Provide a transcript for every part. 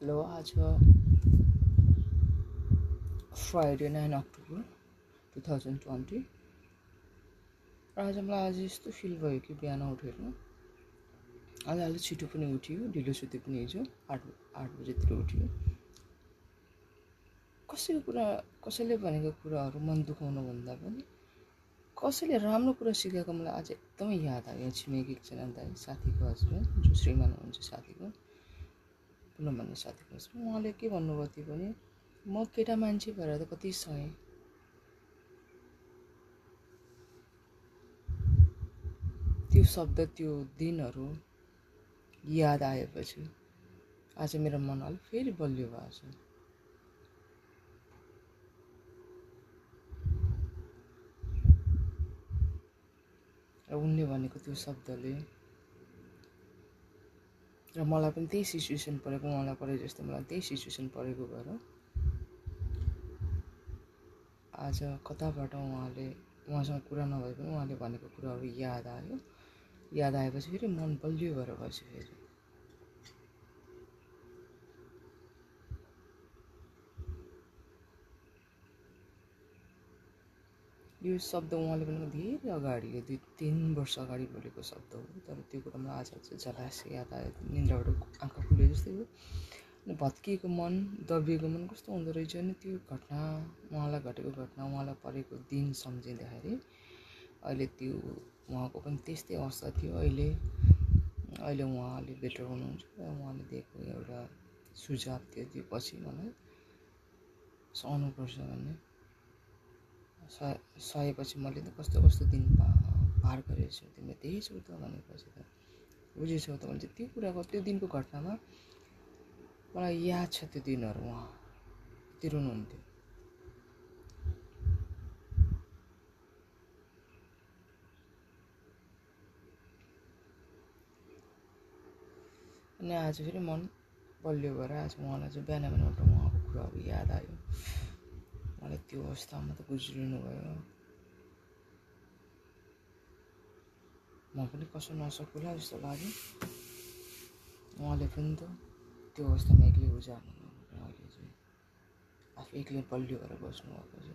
Hello आज Friday nine October two thousand twenty आज मलाई आज यस्तो फिल भयो कि बिहान उठेर। आज अलिक छिटो पनि उठ्यो ढिलो सुत्यो पनि हिजो आठ आठ बजीतिर उठ्यो। कसैको कुरा कसैले भनेको कुराहरू मन दुखाउनु भन्दा पनि कसैले राम्रो कुरा सिकाएको मलाई आज एकदमै याद आयो। छिमेकी एकजना दाइ साथीको हस्बेन्ड जो श्रीमान हुनुहुन्छ साथीको। पुनम भन्ने साथीको उहाँले के भन्नुभयो थियो भने म केटा मान्छे भएर त कति सहेँ? त्यो शब्द त्यो दिनहरू याद आएपछि आज मेरो मन अलिक फेरि बलियो भएको छ। र उनले भनेको त्यो शब्दले र मलाई पनि त्यही सिचुएसन परेको उहाँलाई परे जस्तो मलाई त्यही सिचुएसन परेको भएर आज कताबाट उहाँले उहाँसँग कुरा नभए पनि उहाँले भनेको कुराहरू याद आयो। याद आएपछि फेरि मन बलियो भएर बस्यो फेरि। यो शब्द उहाँले पनि धेरै अगाडि दुई तिन वर्ष अगाडि बोलेको शब्द हो। तर त्यो कुरा मलाई आज चाहिँ झलासे याद आयो निन्द्राबाट आँखा खुले जस्तै हो। अनि भत्किएको मन दबिएको मन कस्तो हुँदो रहेछ नि त्यो घटना उहाँलाई घटेको घटना उहाँलाई परेको दिन सम्झिँदाखेरि अहिले त्यो उहाँको पनि त्यस्तै अवस्था थियो। अहिले अहिले उहाँले बेटर हुनुहुन्छ। र उहाँले दिएको एउटा सुझाव थियो। त्यो पछि मलाई सहनुपर्छ भन्ने सह सहेपछि मैले त कस्तो कस्तो दिन पा पार गरेछु तिमीले देखेछौ त भनेपछि त। बुझेछौ त भने त्यो कुराको त्यो दिनको घटनामा मलाई याद छ त्यो दिनहरू उहाँ। तिरुनुहुन्थ्यो अनि आज फेरि मन बलियो भएर आज उहाँलाई चाहिँ बिहान बिहान उठ्दा उहाँको कुराहरू याद आयो। मलाई त्यो अवस्थामा त गुज्रिनु भयो। म पनि कसो नसकुला जस्तो लाग्यो। उहाँले पनि त त्यो अवस्थामा एक्लै उजार्नु अहिले चाहिँ आफू एक्लै बलियो भएर बस्नुभएको छ।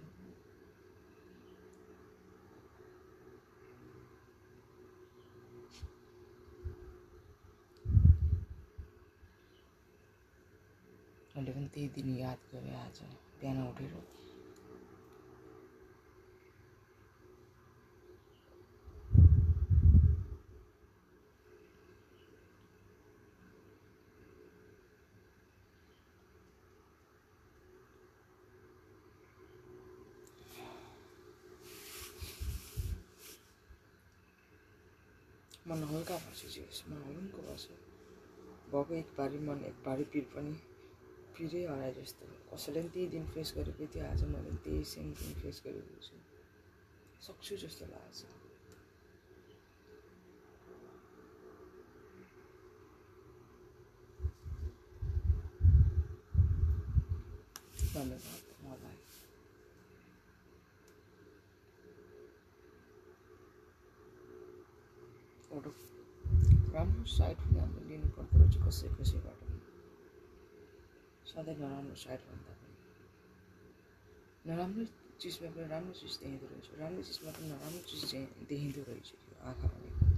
मैले पनि त्यही दिन याद गरेँ आज। बिहान उठेर जे मन हलुङ्गो भएछ भएको एक भारी मन एक भारी पिर पनि पिरै हराए जस्तो। कसैले पनि त्यही दिन फेस गरेको थियो आज मैले त्यही सेम दिन फेस गरेको छु। सक्छु जस्तो लागेको छ धन्यवाद मलाई। एउटा राम्रो साइड पनि हामीले लिनुपर्दो रहेछ कसै कसैबाट सधैँ नराम्रो साइड भन्दा पनि नराम्रो चिजमा पनि राम्रो चिज देखिँदो रहेछ। राम्रो चिजमा पनि नराम्रो चिज देखिँदो रहेछ त्यो आँखा भनेको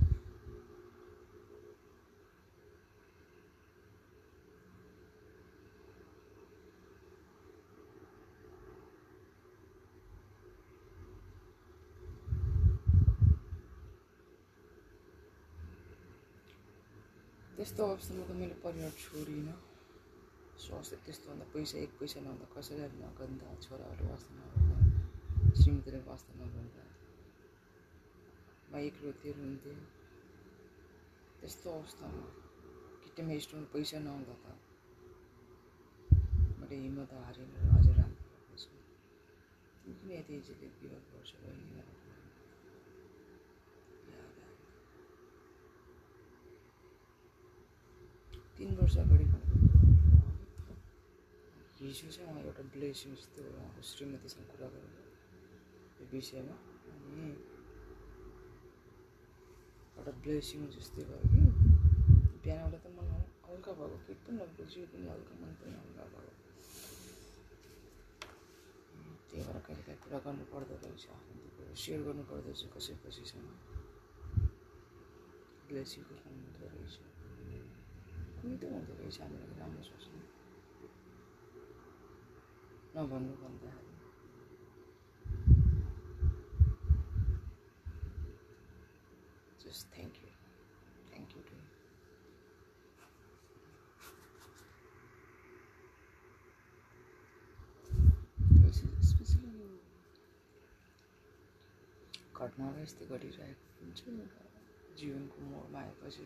त्यस्तो अवस्थामा त मैले परिवार छोडिनँ स्वास्थ्य त्यस्तो भन्दा पैसा एक पैसा नहुँदा कसैलाई नगन्दा छोराहरू वास्ता नगर्दा श्रीमतीले वास्ता नगर्दा म एक्लो थियो रुन्थेँ त्यस्तो अवस्थामा किट्टामा स्टोरमा पैसा नहुँदा त मैले हिम्मत हारेर अझ राम्रो किन यति इजिली गिभअप गर्छु बहिनी याद आयो तिन वर्ष अगाडि हिजो चाहिँ उहाँ एउटा ब्लेसिङ जस्तो श्रीमतीसँग कुरा गरेर यो विषयमा। अनि एउटा ब्लेसिङ जस्तै भयो कि। बिहान बेला त मन हल्का भएको केही पनि नभएको जिउ पनि हल्का मन पनि हल्का भयो त्यही भएर कहिले काहीँ कुरा गर्नु पर्दो रहेछ आफ्नो दुःखहरू सेयर गर्नु पर्दो रहेछ कसै कसैसँग सिकाउनु हुँदो रहेछ। कुनै त हुँदो रहेछ हामीलाई राम्रो सोच्नु नभन्नु thank you. To you specially यो घटनाहरू यस्तै घटिरहेको हुन्छ। जीवनको मोडमा आएपछि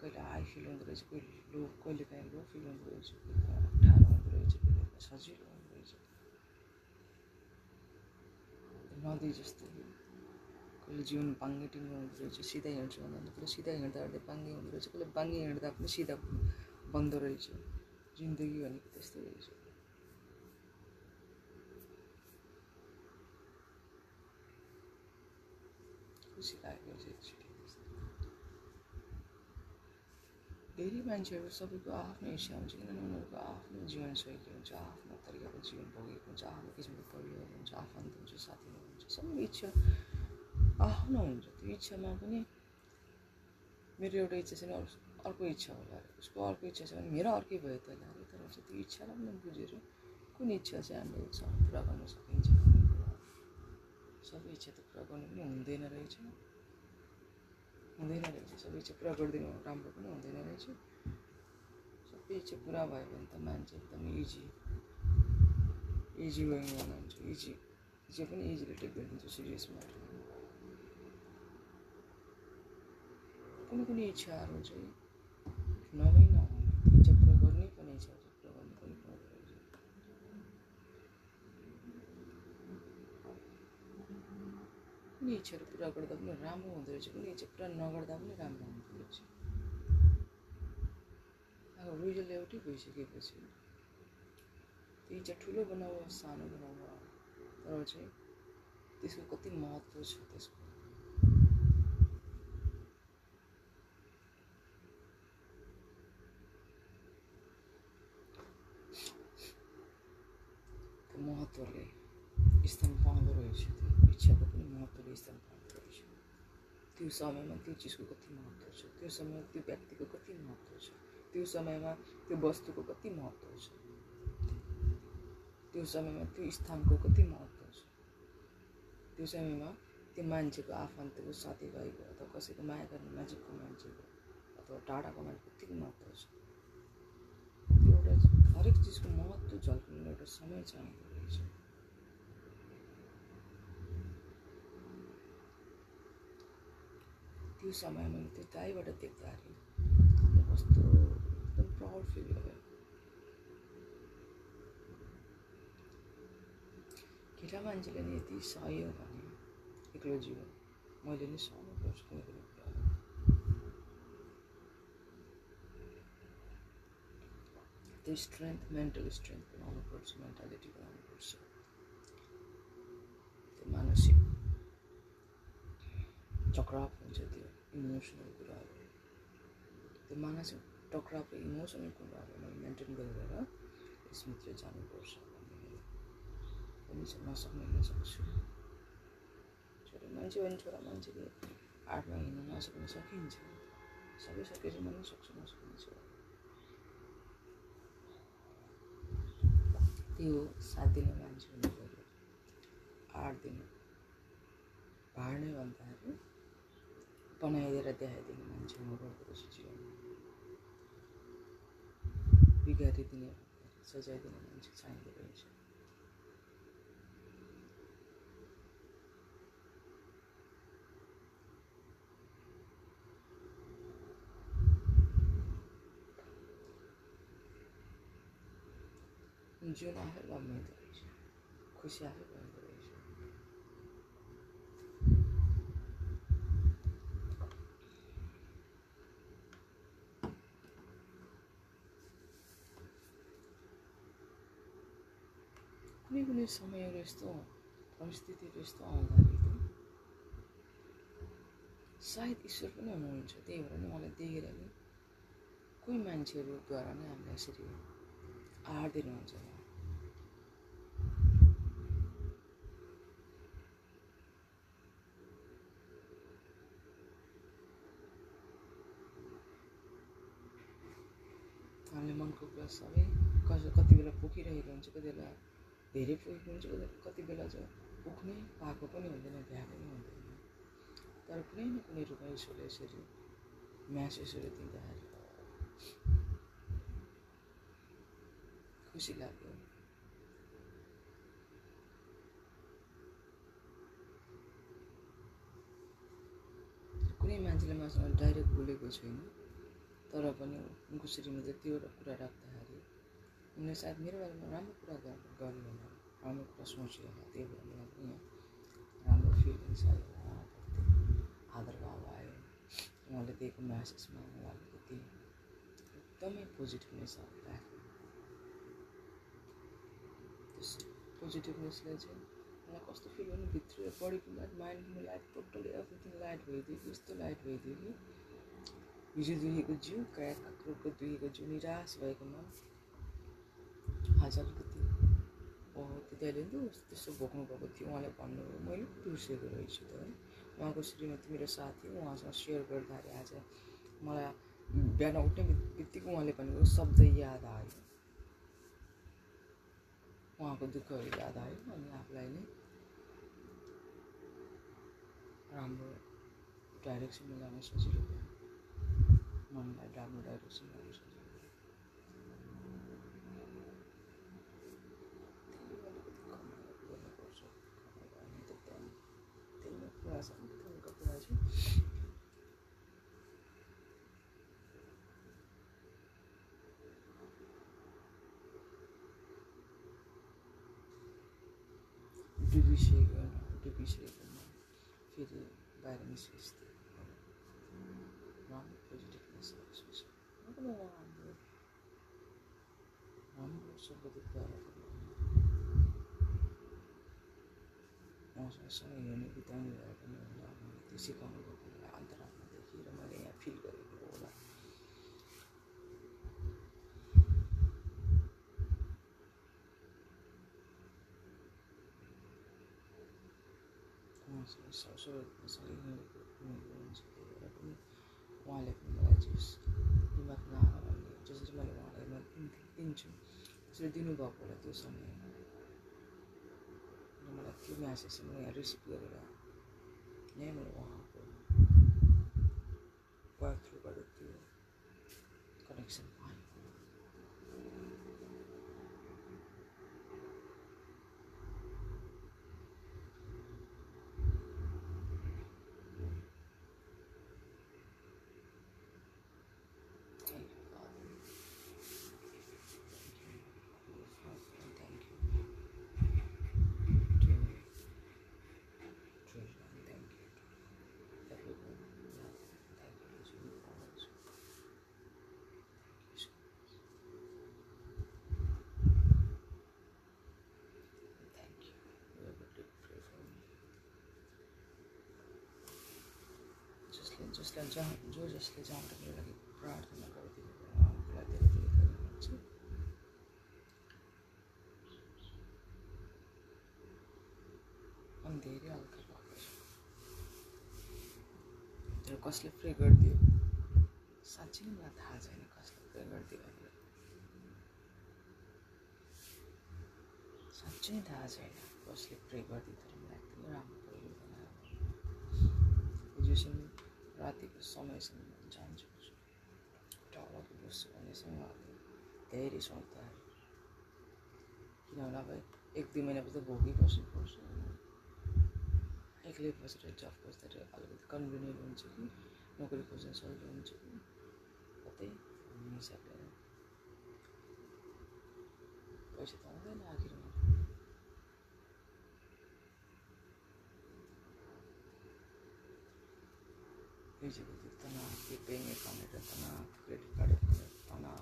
कहिले हाई फिल हुँदो रहेछ कहिले लो कहिले काहीँ लो फिल हुँदो रहेछ कहिले काहीँ अप्ठ्यारो हुँदो रहेछ कहिले काहीँ सजिलो हुँदो रहेछ। नदी जस्तो कहिले जीवन बाङ्गे टिङ्गो हुँदो रहेछ सिधा हिँड्छु भन्दा कहिले सिधा हिँड्दा हिँड्दै बाङ्गे हुँदो रहेछ कहिले बाङ्गे हिँड्दा पनि सिधा बन्दो रहेछ। जिन्दगी भनेको त्यस्तै रहेछ। खुसी लाग्यो चाहिँ एकचोटि धेरै मान्छेहरू सबैको आफ्नो इच्छा हुन्छ किनभने उनीहरूको आफ्नो जीवनशैली हुन्छ आफ्नो तरिकाको जीवन भोगेको हुन्छ आफ्नो किसिमको परिवार हुन्छ आफन्त हुन्छ साथीहरू हुन्छ सबैको इच्छा आफ्नो हुन्छ त्यो इच्छामा पनि मेरो एउटा इच्छा छैन अरू अर्को इच्छा होला उसको अर्को इच्छा छ भने मेरो अर्कै भयो त अरे तर चाहिँ त्यो इच्छालाई पनि बुझेर कुन इच्छा चाहिँ हामीले पुरा गर्न सकिन्छ सबै इच्छा त पुरा गर्नु पनि हुँदैन रहेछ हुँदैन रहेछ। सबै इच्छा पुरा गरिदिनु राम्रो पनि हुँदैन रहेछ। सबै इच्छा पुरा भयो भने त मान्छे एकदम इजी इजी वेमा हुन्छ इजी जे पनि इजीले टेक गरिदिन्छ सिरियस कुनै कुनै इच्छाहरू चाहिँ नभई नहुने इच्छा पुरा गर्नै पर्ने इच्छा चाहिँ पुरा गर्नु पनि पर्दो रहेछ कुनै इच्छाहरू पुरा गर्दा पनि राम्रो हुँदो रहेछ कुनै इच्छा पुरा नगर्दा पनि राम्रो हुँदो रहेछ अब रिजल्ट एउटै भइसकेपछि त्यो इच्छा ठुलो बनाऊ सानो बनाऊ तर चाहिँ त्यसको कति महत्त्व छ त्यसको त्यो महत्त्वले स्थान पाउँदो रहेछ त्यो इच्छाको स्थान त्यो समयमा त्यो चिजको कति महत्त्व छ त्यो समयमा त्यो व्यक्तिको कति महत्त्व छ त्यो समयमा त्यो वस्तुको कति महत्त्व छ त्यो समयमा त्यो स्थानको कति महत्त्व छ त्यो समयमा त्यो मान्छेको आफन्तको साथीभाइको अथवा कसैको माया गर्ने नजिकको मान्छेको अथवा टाढाको मान्छेको कति महत्त्व छ त्यो एउटा हरेक चिजको महत्त्व झल्किने एउटा समय चाहिँदो रहेछ त्यो समय मैले त्यो दाइबाट देख्दाखेरि कस्तो एकदम प्राउड फिल भयो। केटा मान्छेले नि यति सह्यो भने एक्लो जीवन मैले नि सहनुपर्छ त्यो स्ट्रेन्थ मेन्टल स्ट्रेन्थ बनाउनुपर्छ मेन्टालिटी बनाउनुपर्छ त्यो मानसिक टक्राव हुन्छ त्यो। इमोसनल कुराहरू त्यो मानसिक टक्राव र इमोसनल कुराहरू मैले मेन्टेन गरेर यसभित्र जानुपर्छ भन्ने पनि नसक्ने नसक्छु छोरा मान्छे भने छोरा मान्छेले आठमा हिँड्न नसक्ने सकिन्छ सबै सकेपछि म सक्छु नसक्ने छु त्यो सात दिने मान्छे हुनु पऱ्यो आठ दिन भाड्ने भन्दाखेरि बनाइदिएर देखाइदिने मान्छे हुनुपर्दो रहेछ जीवनमा बिगारिदिने सजाय दिने मान्छे जीवन आफै रमाइदो रहेछ खुसी आफै भइदो रहेछ कुनै समयहरू यस्तो परिस्थितिहरू यस्तो आउँदाखेरि सायद ईश्वर पनि हुनुहुन्छ। त्यही भएर नि मलाई देखेर नि। कोही मान्छेहरूद्वारा नै हामीलाई यसरी आडिदिनुहुन्छ हामीले मनको कुरा सबै कति बेला पोखिरहेको हुन्छ कति बेला धेरै पोखेको हुन्छ कति बेला चाहिँ पुग्नै पाएको पनि हुँदैन भ्याएको पनि हुँदैन। तर कुनै न कुनै रूपमा ईश्वरले यसरी म्यासेजहरू दिँदाखेरि खुसी लाग्यो। कुनै मान्छेले मसँग डाइरेक्ट बोलेको छैन तर पनि उनको श्रीमतीले त्यो कुरा राख्दाखेरि उनले सायद मेरो बारेमा राम्रो कुरा होला राम्रो कुरा सोच्यो होला त्यही भएर मलाई पनि राम्रो फिलिङ्स आयो आदर भाव आयो उहाँले दिएको म्यासेजमा मलाई अलिकति एकदमै पोजिटिभनेस राख्यो त्यस पोजिटिभनेसले चाहिँ मलाई कस्तो फिल गर्नु भित्र बडीको लाइट माइन्डको लाइट टोटली एभ्रिथिङ लाइट भइदियो यस्तो लाइट भइदियो कि हिजो दुखेको जिउ काया काक्रोको दुखेको जिउ निराश भएको मन आज अलिकति ओहो त्यति अहिले नि त त्यस्तो भोग्नु भएको थियो उहाँले भन्नुभयो मैले बिर्सेको रहेछु त है उहाँको श्रीमती मेरो साथी उहाँसँग सेयर गर्दाखेरि आज मलाई बिहान उठ्ने बित्तिकै उहाँले भनेको शब्द याद आयो उहाँको दुःखहरू याद आयो अनि आफूलाई नै राम्रो डाइरेक्सनमा जान सजिलो भयो मनलाई राम्रो डाइरेक्सन जान सजिलो भयो त्यही अलिकति कमाएर गर्नुपर्छ अनि त त्यहाँ त्यही नै कुरा छ हल्का कुरा चाहिँ डुबिसकेको डुबिसकेकोमा फेरि बाहिर निस्किस् राम्रो पोजिटिभनेस सोच राम्रो राम्रो राम्रो शब्दद्वारा उहाँसँग सँगै हेर्ने बिताउने भएर पनि होला उहाँले त्यो सिकाउनु भएको मलाई अन्तरात्मा देखेर मैले यहाँ फिल गरेको होला उहाँसँग सँगसँगै हिँडेको हिँडेको हुन्छ त्यही भएर पनि उहाँले पनि मलाई जस भन्ने जसरी मैले उहाँलाई म दिन्छु त्यसरी दिनुभएको होला त्यो समयमा अनि मलाई त्यो म्यासेज म यहाँ रिसिभ गरेर यहीँ मैले उहाँको वर्क थ्रुबाट त्यो कनेक्सन पाएँ Thank you, Father. Thank you. To treasure and thank you to everyone. Love. Thank you to you always. Thank you so much. Thank you. Whoever did pray for me. जसलाई जहाँ जो जसले मेरो लागि प्रार्थना गरिदिनु धेरै धेरै अनि धेरै हल्का भएको छ तर कसले प्रे गरिदियो? साँच्चै नै मलाई थाहा छैन कसले प्रे गरिदियो भनेर। साँच्चै नै थाहा छैन कसले प्रे गरिदियो तर मलाई एकदमै राम्रो परिवर्तन आयो हिजोसम्म रातिको समयसम्म म जान्छु। टाउको बस्छु भनेसँग धेरै सोच्दाखेरि किनभने अब एक दुई महिनापछि त भोकै बस्नु पर्छ। एक्लै बसेर जब खोज्दाखेरि अलिकति कन्भिनियन्ट हुन्छ कि नोकरी खोज्न सजिलो हुन्छ कि? कतै भन्ने हिसाबले पैसा त आउँदैन आखिरमा। हिजोको त्यो तनाव त्यो ब्याङ्क एकाउन्टबाट तनाव क्रेडिट कार्डबाट तनाव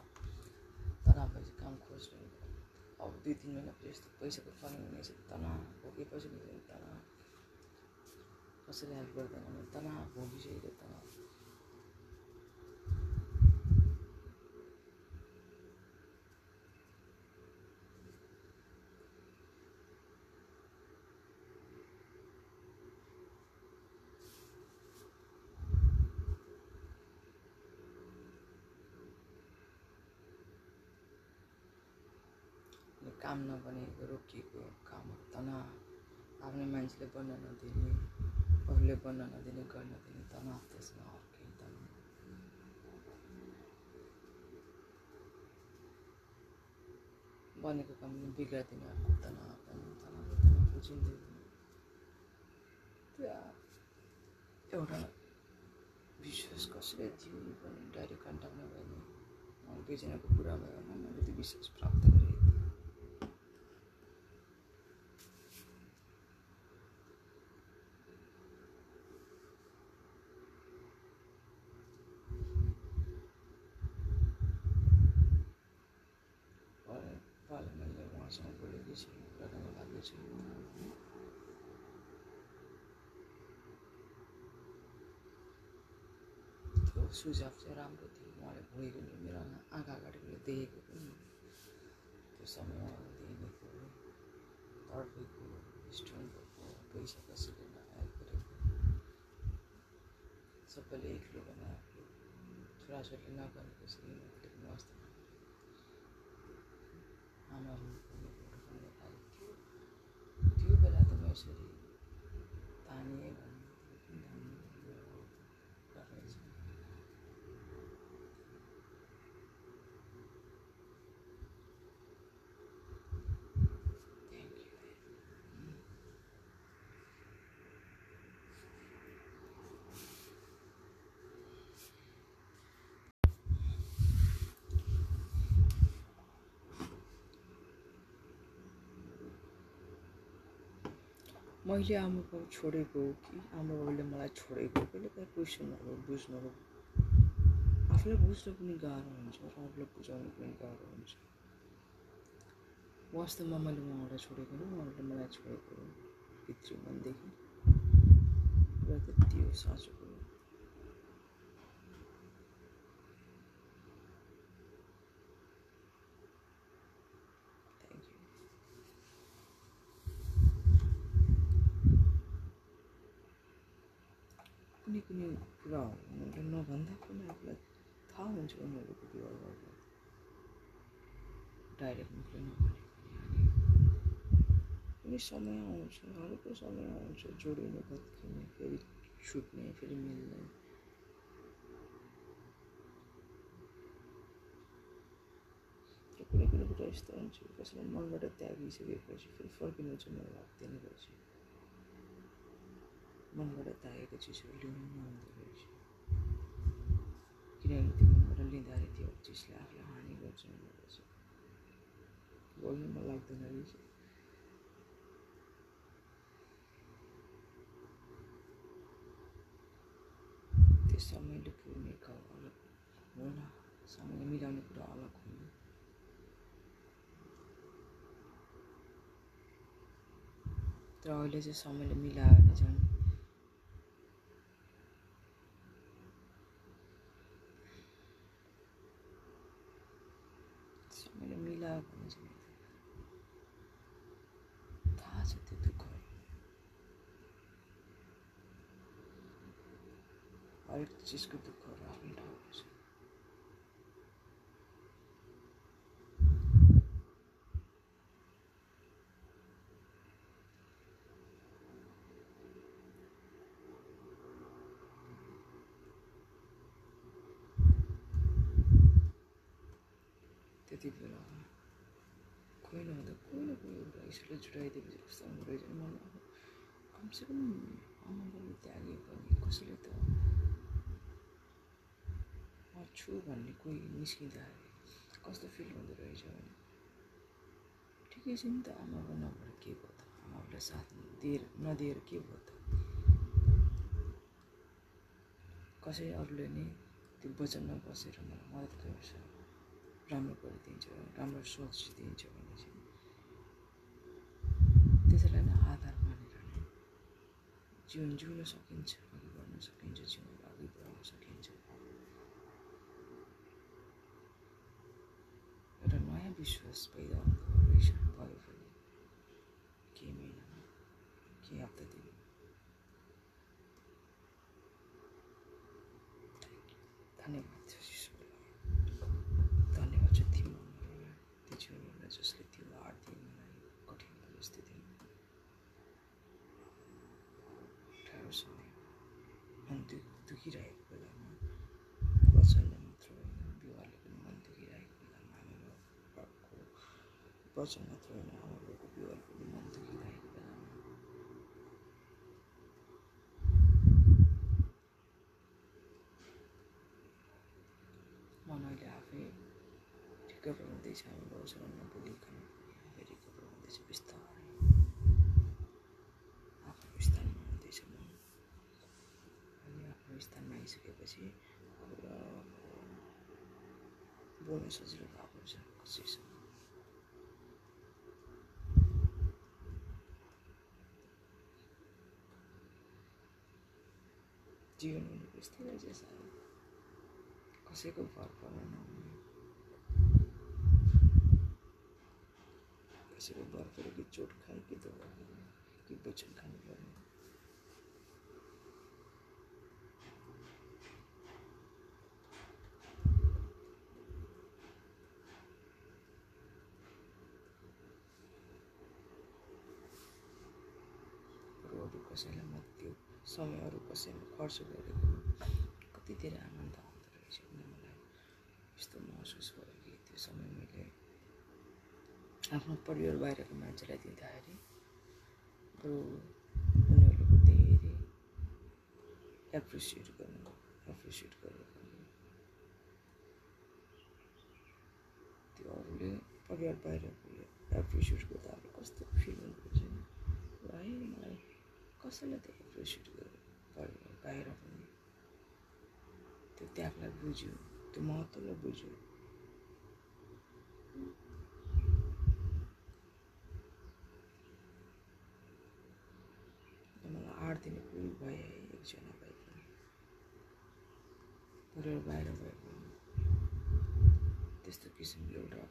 तनाव भएपछि काम खोज्नु अब दुई तिन महिनापछि यस्तो पैसाको कमी हुनेछ तनाव भोकै पैसा मिल्दैन तनाव कसैले हेल्प गर्दैन भने तनाव भोगिसकेको काम नबनेको रोकिएको कामहरू तनाव आफ्नै मान्छेले बन्न नदिने अरूले बन्न नदिने गर्न नदिने तनाव त्यसमा अर्कै तनाव बनेको काम बिग्राइदिने अर्को तनाव तनाव तनाव तनाव एउटा विश्वास कसैले दियो भने डाइरेक्ट कन्ट्याक्ट नभए दुईजनाको कुरा भयो भने मैले त्यो विश्वास प्राप्त गरेँ। सुझाव चाहिँ राम्रो थियो उहाँले भोगेको नि मेरो आँखा अगाडि देखेको पनि त्यो समयमा दिएको तडपेको स्टोन भएको पैसा कसैले नआएको गरेको सबैले एक्लो बनाएको छोराछोरीले मैले पनि वास्तव आमाहरू पनि आएको थियो त्यो बेला त म यसरी तानिए भने मैले आमा बाउ छोडेको कि आमा बाउले मलाई छोडेको हो कहिले काहीँ क्वेसनहरू बुझ्नु आफूलाई बुझ्नु पनि गाह्रो हुन्छ र अरूलाई बुझाउनु पनि गाह्रो हुन्छ। वास्तवमा मैले उहाँबाट छोडेको हो उहाँहरूले मलाई छोडेको हो भित्री मनदेखि। र त्यति हो साँचो कुरो थ्याङ्क यू कुनै कुनै कुराहरू उनीहरूले नभन्दा पनि आफूलाई थाहा हुन्छ उनीहरूको व्यवहारबाट डाइरेक्ट मुखले नभनेको नि कुनै समय आउँछ हरेको समय आउँछ जोडिने भत्किने फेरि छुट्ने फेरि मिल्ने र कुनै कुनै कुरा यस्तो हुन्छ कसैलाई मनबाट त्यागिसकेपछि फेरि फर्किनु चाहिँ मलाई लाग्दैन रहेछ मनबाट त्यागेको चिजहरू लिनु रहेछ किनभने त्यो मनबाट लिँदाखेरि त्यो चिजले आफूलाई हानि गर्छ बोल्नु मन लाग्दैन रहेछ त्यो समयले पुग्ने काम अलग होला समयले मिलाउने कुरा अलग हुनु तर अहिले चाहिँ समयले मिलायो भने चाहिँ थाहा छ त्यो दुःखहरू हरेक चिजको दुःखहरू आफ्नै ठाउँमा छ त्यति बेला कोही नहुँदा कोही न कोही एउटा ईश्वरले छुट्याइदिएपछि कस्तो हुँदो रहेछ नि मलाई अब कमसेकम बाउले त्यागे पनि कसैले त छु भन्ने कोही निस्किँदाखेरि कस्तो फिल हुँदो रहेछ भने ठिकै छ नि त आमा बाउ नभएर के भयो त आमा बाउलाई साथ दिएर नदिएर के भयो त कसै अरूले नै त्यो वचनमा बसेर मलाई मद्दत गर्छ राम्रो गरिदिन्छ राम्रो सोच दिन्छ भने चाहिँ त्यसैलाई नै आधार मानेर नै जीवन जिउन सकिन्छ अघि बढ्न सकिन्छ जीवन अघि बढाउन सकिन्छ एउटा नयाँ विश्वास पैदा हुँदो रहेछ भयो भने केही महिनामा केही हप्ता दिन धन्यवाद छ ईश्वरलाई धन्यवाद छ तिम्रो त्यो जीवनमा जसले त्यो आठ दिन दु दुखिरहेको बेलामा वचनले मात्र होइन विवाहले पनि मन दुखिरहेको बेलामा हाम्रो घरको वचन मात्र होइन हाम्रो विवाहले पनि मन दुखिरहेको बेलामा मन अहिले आफै रिकभर हुँदैछ हाम्रो वचन नबोलिकन फेरि रिकभर हुँदैछ बिस्तारै आफ्नो स्थानमा हुँदैछ मन अनि आफ्नो स्थानमा आइसकेपछि कुरा बोल्न सजिलो भएको छ कसैसँग जीवन भनेको यस्तै रहेछ सायद कसैको भर पर्न नहुने कसैको भर पऱ्यो कि चोट खायो कि दबाई खायो कि वचन खानु पर्ने अरू अरू कसैलाई म त्यो समय अरू कसैमा खर्च गरेको कति धेरै आनन्द आउँदो रहेछ भने मलाई यस्तो महसुस भयो कि त्यो समय मैले आफ्नो परिवार बाहिरको मान्छेलाई दिँदाखेरि बरु उनीहरूको धेरै एप्रिसिएट गर्नु एप्रिसिएट गरेर पनि त्यो अरूले परिवार बाहिरकोले एप्रिसिएट गर्दा अब कस्तो फिल हुँदो रहेछ है मलाई कसैले त एप्रिसिएट गर्यो? परिवार बाहिर पनि। त्यो त्यागलाई बुझ्यो त्यो महत्त्वलाई बुझ्यो। मलाई आठ दिन पुरै भए एकजना भए पनि। परिवार बाहिर भए पनि त्यस्तो किसिमले एउटा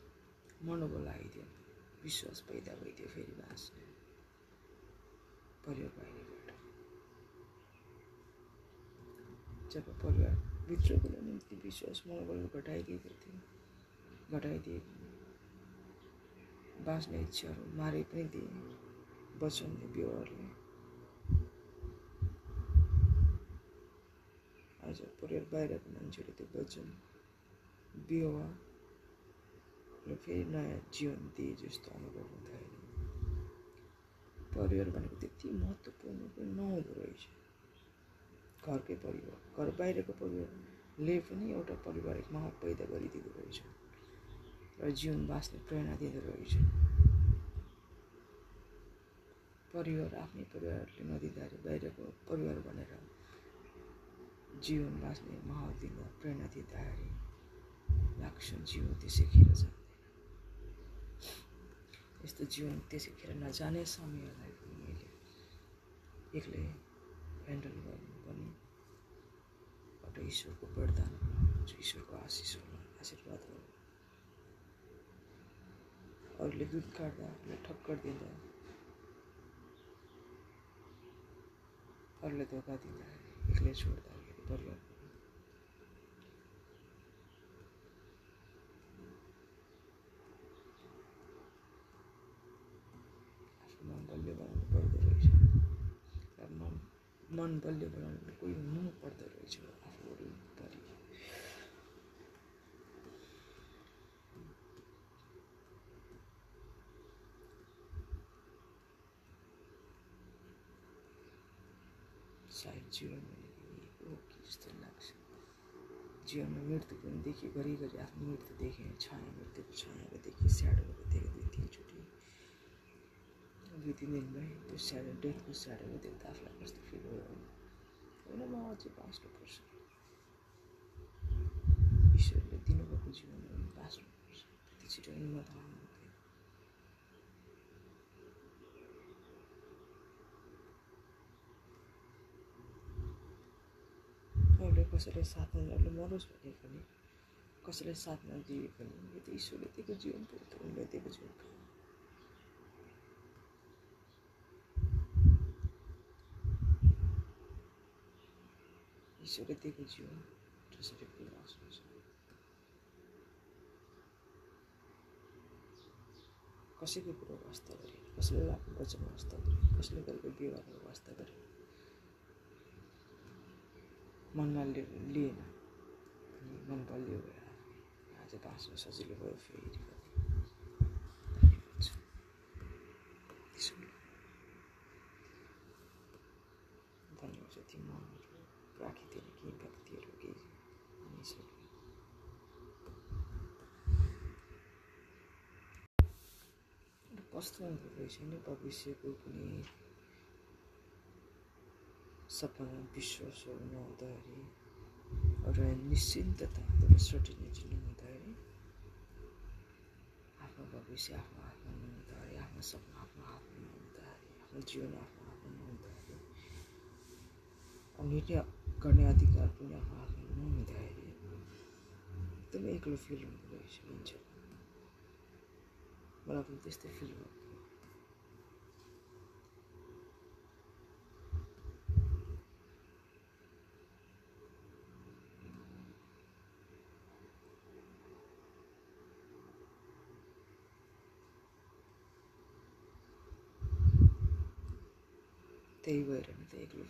मनोबल आइदियो। विश्वास पैदा भइदियो फेरि बाँच्ने। परिवार बाहिरबाट जब परिवार भित्रको निम्ति विश्वास मनोबल घटाइदिएको थियो घटाइदिएको बाँच्ने इच्छाहरू मारे पनि दिए वचनले व्यवहारले आज परिवार बाहिरको मान्छेले त्यो वचन व्यवहार र फेरि नयाँ जीवन दिए जस्तो अनुभव हुँदैन परिवार भनेको त्यति महत्त्वपूर्ण पनि नहुँदो रहेछ घरकै परिवार घर बाहिरको परिवारले पनि एउटा पारिवारिक माहौल पैदा गरिदिँदो रहेछ र जीवन बाँच्ने प्रेरणा दिँदो रहेछ। परिवार आफ्नै परिवारले नदिँदाखेरि बाहिरको परिवार भनेर जीवन बाँच्ने माहौल दिँदा प्रेरणा दिँदाखेरि लाग्छ जीवन त्यसै खेर जाँदैन। यस्तो जीवन त्यसै खेर नजाने समयलाई पनि मैले एक्लै ह्यान्डल गर्नु पनि ईश्वर को वरदान जो ईश्वर को आशीष हो आशीर्वाद होला अरूले दुध काट्दा अरूले ठक्कर दिँदा अरूले धोका दिँदा एक्लै छोड्दाखेरि परिवार मन बलियो बनाउनु कोही हुनु पर्दो रहेछ आफू वरिपरि सायद जीवन भनेको यही हो कि जस्तो लाग्छ। जीवनमा मृत्यु पनि देखेँ घरिघरि आफ्नो मृत्यु देखेँ छाया मृत्युको छायाहरू देखेँ स्याडोहरू देखेँ दुई तिनचोटि। दुई तिन दिनमै त्यो स्याडो डेथको स्याडोहरू देख्दा आफूलाई कस्तो फिल भयो होइन म अझै बाँच्नुपर्छ ईश्वरले दिनुभएको जीवनमा बाँच्नुपर्छ त्यति छिटो हिम्मत हुँदैन अरूले कसैलाई साथ नदिएर मरोस् भने पनि कसैलाई साथ नदिए पनि यो त ईश्वरले दिएको जीवन त उनले दिएको जीवन दिएको जीवन जसरी पनि बाँच्नु छ कसैको कुरो वास्ता गरे कसैले आफ्नो वचन वास्ता गरे कसैले गरेको व्यवहारहरू गरे मनमा लिएन मन बलियो भएर आज बाँच्नु सजिलो भयो फेरि कति हुन्छ त्यसो धन्यवाद जति मनहरू राखिदिएन केही व्यक्तिहरू केही मानिसहरू कस्तो हुँदो रहेछ नि भविष्यको कुनै सपना विश्वासहरू नहुँदाखेरि एउटा निश्चिन्तता एउटा सर्टिनिटी नहुँदाखेरि आफ्नो भविष्य आफ्नो हातमा नहुँदाखेरि आफ्नो सपना आफ्नो हातमा नहुँदाखेरि आफ्नो जीवन आफ्नो हातमा नहुँदाखेरि निर्णय गर्ने अधिकार पनि आफ्नो हातमा नहुँदाखेरि एकदमै एक्लो फिल हुँदो रहेछ मान्छेलाई मलाई पनि त्यस्तै फिल भयो त्यही भएर नि त एक्लो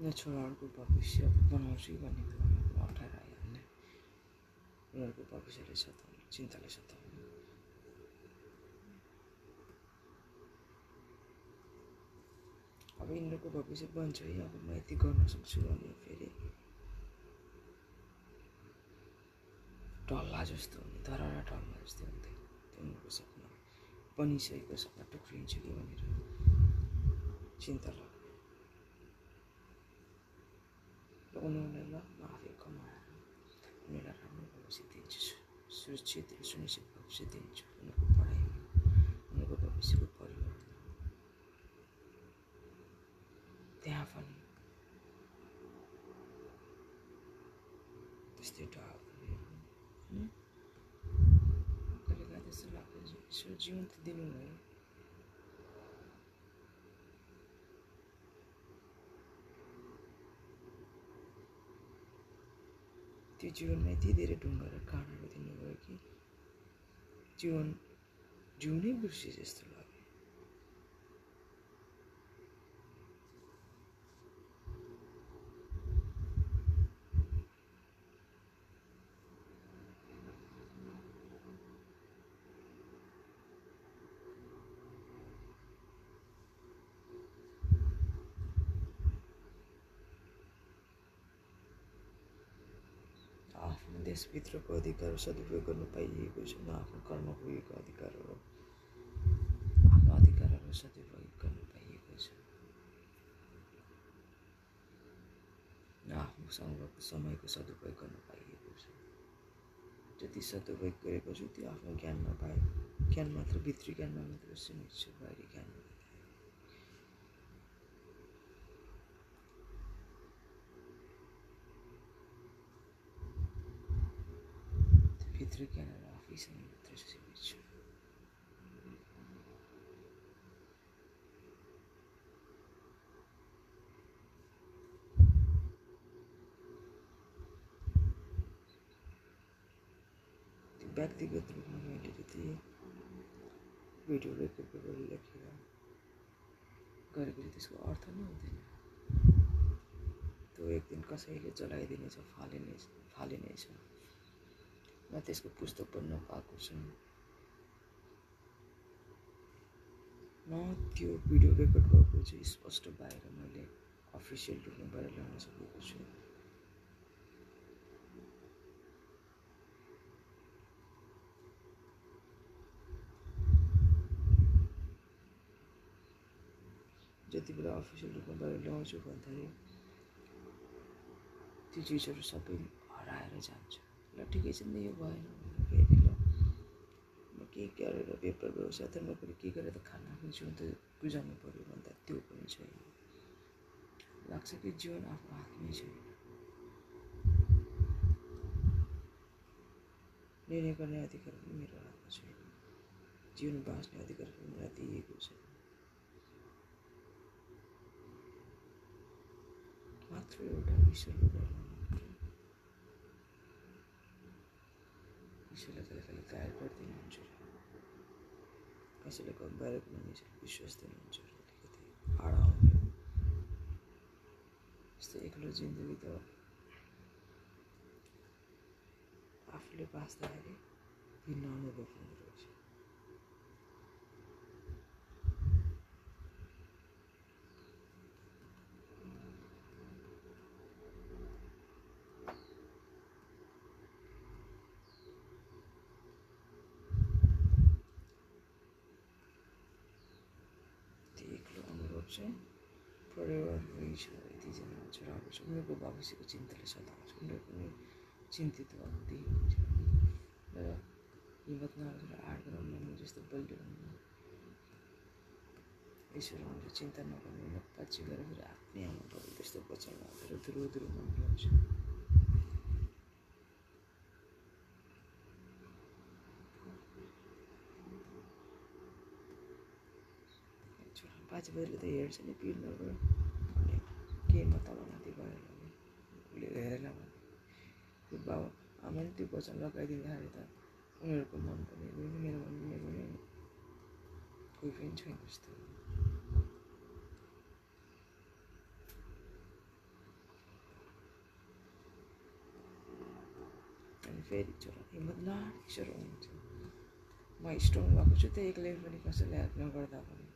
न छोराहरूको भविष्य बनाउँछु भन्ने कुरामा अप्ठ्यारो आइहाल्ने उनीहरूको भविष्यले सताउने चिन्ताले सताउने अब यिनीहरूको भविष्य बन्छ है अब म यति गर्न सक्छु भने फेरि ढल्ला जस्तो हुने धरारा ढल्ला जस्तो त्यो उनीहरूको सपना बनिसकेको सपना टुक्रिन्छ कि भनेर चिन्ता लाग्यो र उनीहरूलाई ल म आफै कमाएर उनीहरूलाई राम्रो भविष्य दिन्छु सुरक्षित र सुनिश्चित भविष्य दिन्छु उनीहरूको पढाइमा उनीहरूको भविष्यको परिवारमा त्यहाँ पनि त्यस्तै डाकहरू होइन कहिले काहीँ त्यस्तो लाग्छ ईश्वर जीवन त दिनुभयो त्यो जीवनमा यति धेरै ढुङ्गा र काँडाहरू दिनुभयो कि जीवन जिउनै बिर्से जस्तो लाग्यो आफ्नो देशभित्रको अधिकार सदुपयोग गर्न पाइएको छैन। आफ्नो कर्म पुगेको अधिकारहरू आफ्नो अधिकारहरू सदुपयोग गर्न पाइएको छ। आफ्नो समयको सदुपयोग गर्न पाइएको छ। जति सदुपयोग गरेको छु त्यो आफ्नो ज्ञानमा पाए ज्ञान मात्र भित्री ज्ञानमा मात्र छु। बाहिरी ज्ञानमा भित्री ज्ञानहरू आफैसँग मात्र सीमित छु त्यो व्यक्तिगत रूपमा मैले त्यति भिडियो रेकर्ड गरेर लेखेर गरेको चाहिँ त्यसको अर्थ नै हुँदैन त्यो एक दिन कसैले जलाइदिनेछ फालिनेछ फालिनेछ म त्यसको पुस्तक पढ्न पाएको छु न त्यो भिडियो रेकर्ड भएको चाहिँ स्पष्ट बाहिर मैले अफिसियल रूपमा ल्याउन सकेको छु जति बेला अफिसियल रूपमा बाहिर ल्याउँछु भन्दाखेरि त्यो चिजहरू सबै हराएर जान्छ ल ठिकै छ नि यो भएन फेरि ल म के गरेर व्यापार व्यवसाय त नगरी के गरेर त खाना आफ्नो जीवन त गुजार्नु पऱ्यो भन्दा त्यो पनि छैन। लाग्छ कि जीवन आफ्नो हातमै छैन। निर्णय गर्ने अधिकार पनि मेरो हातमा छैन। जीवन बाँच्ने अधिकार पनि मलाई दिएको छैन। मात्र एउटा ईश्वरको डरमा मात्र ईश्वरलाई कहिले कहिले गायब गरिदिनुहुन्छ कसैले बाहिर पनि विश्वास दिनुहुन्छ अलिकति हराउने यस्तो एक्लो जिन्दगी त आफूले बाँच्दाखेरि भिन्न अनुभव हुँदो रहेछ त्यो एक्लो अनुभव चाहिँ रहेछ यतिजना छोराहरू छ उनीहरूको भविष्यको चिन्ताले सताउँछ उनीहरू पनि चिन्तित भएको देखिन्छ र नहालेर आड गराउनु जस्तो बलियो हुनु ईश्वर हुन्छ चिन्ता नगर्नु नपाची गरेर आफ्नै आमा बाबु त्यस्तो बचाउनु हालेर धुरो धुरो मनलाउँछ बाजे बोजूले त हेर्छ नि पिर्नबाट अनि के तलमाथि गएर उसले हेरेन भने त्यो बाबा आमाले त्यो वचन लगाइदिँदाखेरि त उनीहरूको मन पनि मेरो मन पनि कोही पनि छैन जस्तो अनि फेरि छोरा हिम्मत लाड हुनुहुन्छ म स्ट्रङ भएको छु त्यही एक्लै पनि कसैले हेल्प नगर्दा पनि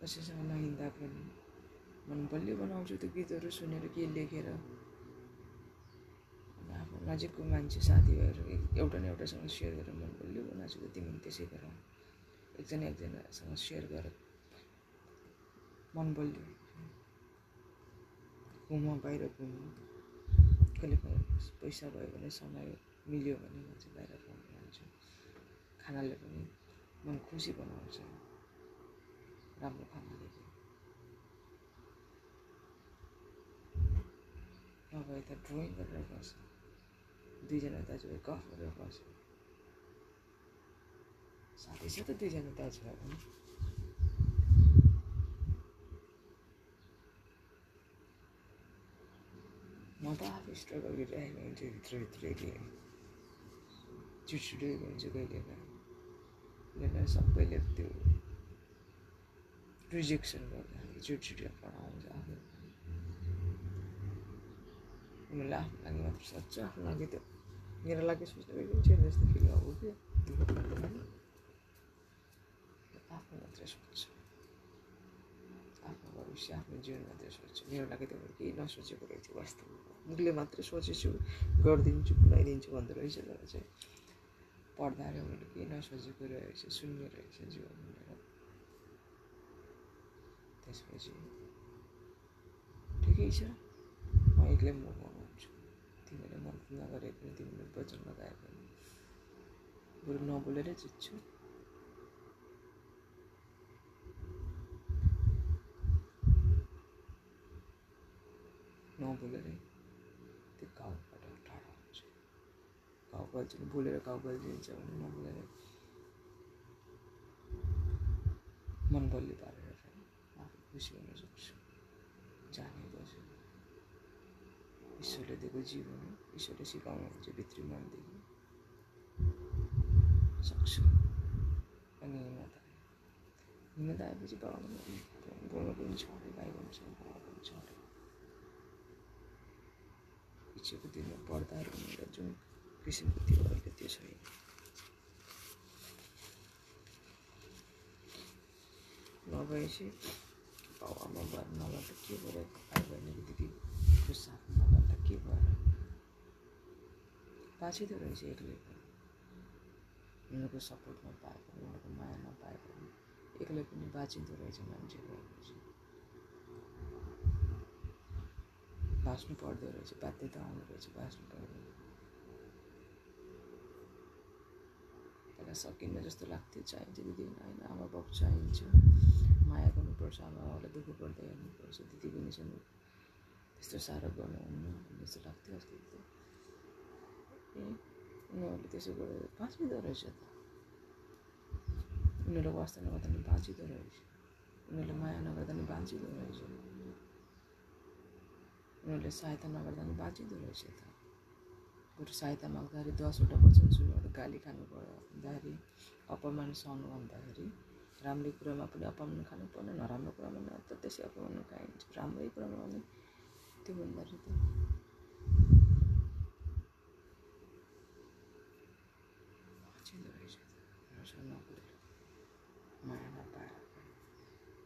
कसैसँग नहिँड्दा पनि मन बलियो बनाउँछु त्यो गीतहरू सुनेर के लेखेर। आफ्नो नजिकको मान्छे साथीभाइहरू एउटा न एउटासँग सेयर गरेर मन बलियो बनाएको छु तिमी त्यसै गर। एकजना एकजनासँग सेयर गर। मन बलियो घुम बाहिर घुम। कहिले पैसा भयो भने समय मिल्यो भने म चाहिँ बाहिर घुम्न जान्छु खानाले पनि मन खुसी बनाउँछ। राम्रो खानादेखि नभए त ड्रइङ गरेर बस्छ दुईजना दाजुभाइ गफ गरेर बस्छ साथै छ त दुईजना दाजुभाइ पनि म त आफै स्ट्रगल गरिरहेको हुन्छु भित्रभित्र एक्लै चिडचिडिएको हुन्छु कहिले काहीँ सबैले त्यो रिजेक्सन गर्दाखेरि चिडचिडिया पढाउँछ आफू उनीहरूले आफ्नो लागि मात्र सोध्छ आफ्नो लागि त मेरो लागि सोच्ने छैन जस्तो फिल अब क्या आफ्नो मात्रै सोध्छ आफ्नो भविष्य आफ्नो जीवन मात्रै सोध्छ मेरो लागि त केही नसोचेको रहेछ वास्तवमा मुखले मात्रै सोचेछु गरिदिन्छु भन्दो रहेछ तर चाहिँ पढ्दाखेरि उनीहरूले केही नसोचेको रहेछ शून्य रहेछ जीवन मेरो त्यसपछि ठिकै छ म एक्लै म तिमीले मन नगरे पनि तिमीले वचन लगाए पनि बरु नबोलेरै जित्छु नबोलेरै त्यो घाउबाट टाढा हुन्छ घाउ बल्झिन्छ बोलेर घाउ बल्झिन्छ भने नबोलेर मन बलियो जाने ईश्वरले दिएको जीवन हो। ईश्वरले सिकाउनुहुन्छ भित्री मनदेखि सक्छु। अनि आयो हिम्मत आएपछि बाबामा बोल्नु पनि छ। अरे भाइ पनि छ बाबा पनि छ अरे पछिको दिनमा पढ्दाहरू उनीहरूलाई जुन किसिमको थियो अहिले त्यो छैन नभएपछि बाबुआमा भएर नगर्दा के भएर भाइ बहिनीको दिदीको साथ नगर्दा के बाँचिँदो रहेछ एक्लै पनि उनीहरूको सपोर्ट नपाए पनि उनीहरूको माया नपाए पनि एक्लै पनि बाँचिँदो रहेछ मान्छे भएपछि बाँच्नु पर्दो रहेछ बाध्यता आउँदो रहेछ बाँच्नु पर्दो पहिला सकिन्न जस्तो लाग्थ्यो चाहिन्छ दिदी होइन आमा बाउ चाहिन्छ माया गर्नुपर्छ आमा बाउलाई दुःख पर्दा हेर्नुपर्छ दिदी छन् त्यस्तो साह्रो गर्नुहुन्न जस्तो लाग्थ्यो अस्ति ए उनीहरूले त्यसो गरेर बाँचिँदो रहेछ त उनीहरूले वास्ता नगर्दा पनि बाँचिँदो रहेछ उनीहरूले माया नगर्दा पनि बाँचिँदो रहेछ उनीहरूले सहायता नगर्दा पनि बाँचिँदो रहेछ त बरु सहायता माग्दाखेरि दसवटा वचन सुन्नु गाली खानु पऱ्यो भन्दाखेरि अपमान सहनु भन्दाखेरि राम्रो कुरामा पनि अपमान खानु पर्ने नराम्रो कुरामा त त्यसै अपमान खाइन्छ राम्रै कुरामा पनि त्यो भन्दाखेरि त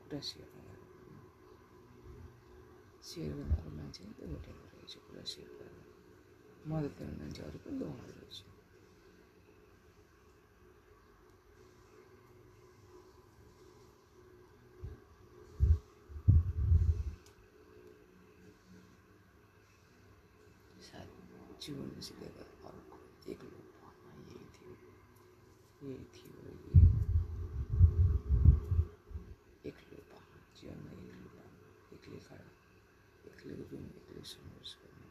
कुरा सेयर सेयर अरू मान्छे नि त भेटेको रहेछ। कुरा सेयर गरेर मद्दत गर्ने मान्छे अरू पनि त रहेछ सायद जीवनले सिकेको अर्को एक्लो भन्न यही थियो यही थियो यही हो एक्लै भन्न जीवनमा एक्लै भन्न एक्लै खडा एक्लै उभिनु एक्लै सङ्घर्ष गर्नु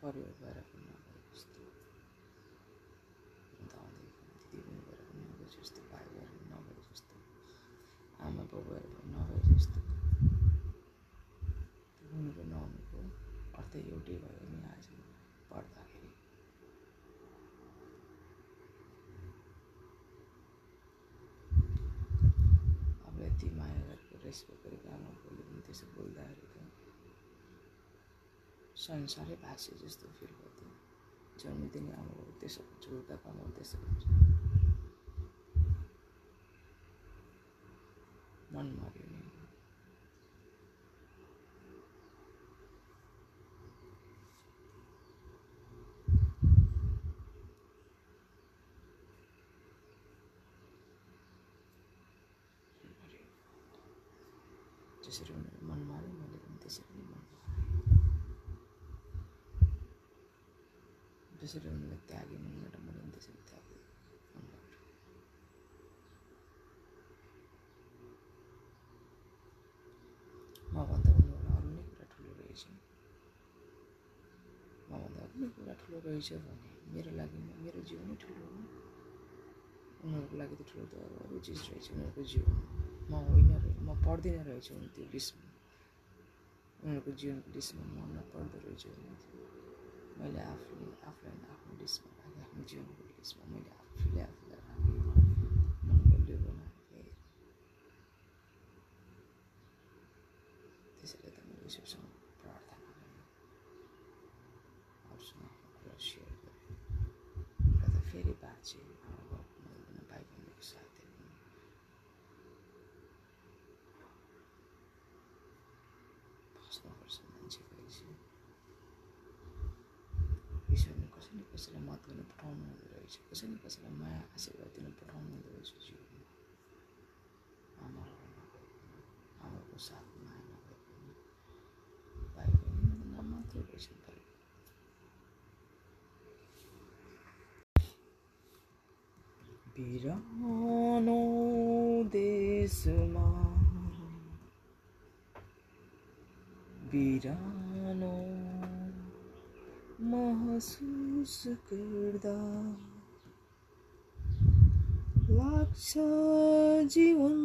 परिवार भएर पनि नभए जस्तो दाउँदै पनि दिदी पनि भएर पनि नभए जस्तो भाइ भएर पनि नभए जस्तो आमा बाउ भएर पनि नभए जस्तो त्यो हुनु र नहुनुको अर्थ एउटै भयो नि आज पढ्दाखेरि अब यति माया गरेको आमा बाउले पनि त्यसो बोल्दाखेरि त संसारै भाषे जस्तो फिल गर्थ्यो जन्म दिने आमा बाउ त्यसो आमा बाउ त्यसो मन मऱ्यो नि जसरी उनीहरू मन माऱ्यो मैले पनि त्यसरी नै मन मारेँ जसरी उनीहरूले त्यागे मनबाट मैले पनि त्यसरी त्यागेँ। मभन्दा उनीहरूलाई अरू नै कुरा ठुलो रहेछ। मभन्दा अरू नै कुरा ठुलो रहेछ भने मेरो लागि मेरो जीवनै ठुलो हो। उनीहरूको लागि त ठुलो त अरू अरू चिज रहेछ उनीहरूको जीवन। म होइन म पढ्दिनँ रहेछु भने त्यो लिस्टमा उनीहरूको जीवनको लिस्टमा म नपढ्दो रहेछु भने मैले आफूले आफूलाई आफ्नो लिस्टमा आफ्नो जीवनको लिस्टमा मैले आफूले आफूलाई राखेँ मन बलियो बनाएँ त्यसैले त मैले ईश्वरसँग प्रार्थना गरेँ अरूसँग आफ्नो कुरा सेयर गरेँ र त फेरि बाँचेँ आमा बाउको मद्दत भाइ बहिनीको साथै पनि बस्नुपर्छ मान्छे भएपछि ईश्वरले कसैले कसैलाई मत गर्न पठाउनु हुँदो रहेछ कसैले कसैलाई माया आशीर्वाद दिन पठाउनु हुँदो रहेछ जीवनमा आमाहरू नभए पनि आमाको साथ माया नभए पनि भाइ बहिनी नाम मात्रै रहेछ तर बिरानो देशमा बिरानो महसुस गर्दा लाग्छ जीवन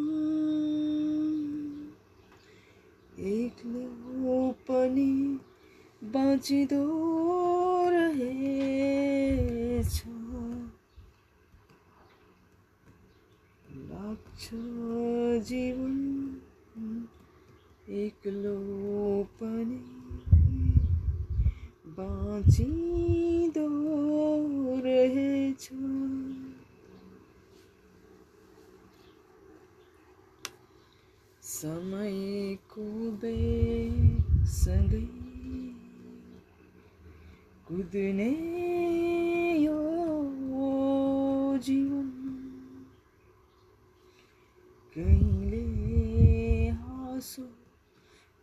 एक्लो पनि बाँचिँदो रहेछ लाग्छ जीवन एक्लो पनि बाँचिँदो रहेछ समयको बेगसँगै कुद्ने यो जीवन कहिले हाँसो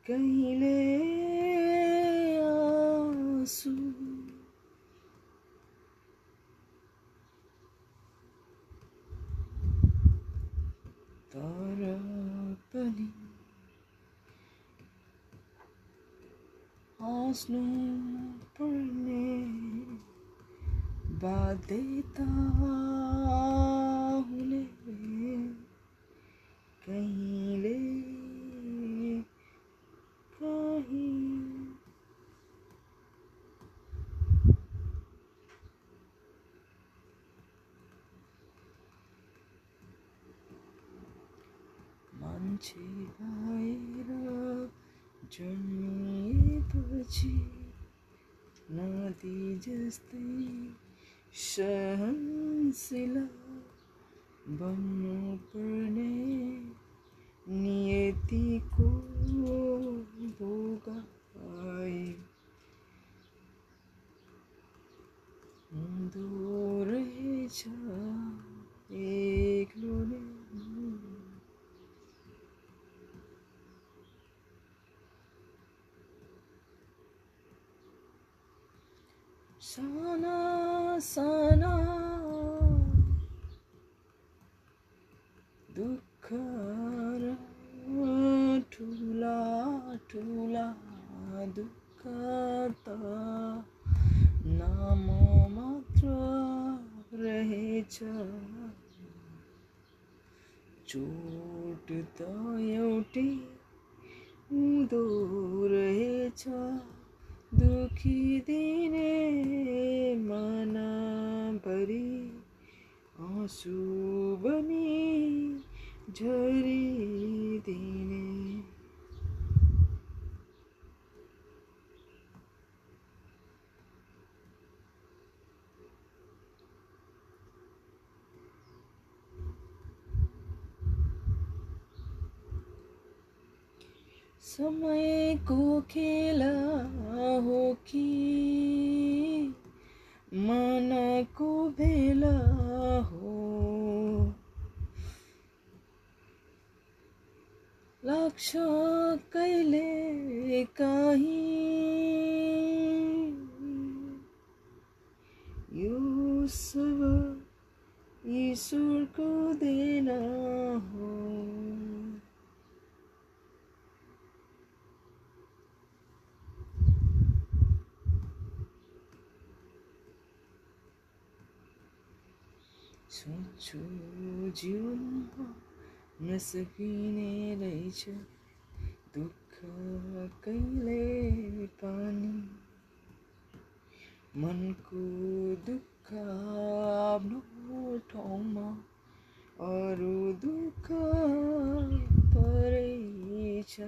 कहिले आँसु तर पनि हाँस्नु पर्ने बाध्यता हुने मान्छे भएर जन्मिएपछि नदी जस्तै सहनशीला बन्नु पर्ने नियतिको भोगाई हुँदो रहेछ एक्लो नै साना साना दुःख र ठुला ठुला दुःख त नाम मात्र रहेछ चोट त एउटै हुँदो रहेछ दुखी दिने मनभरि आँसु बनी झरिदिने समयको खेला हो कि मनको भेला हो लाग्छ कहिले काहीँ यो सब ईश्वरको देना हो सोच्छु जीवनमा नसकिने रहेछ दुःख कहिले पनि। मनको दुःख आफ्नो ठाउँमा अरू दुःख परेछ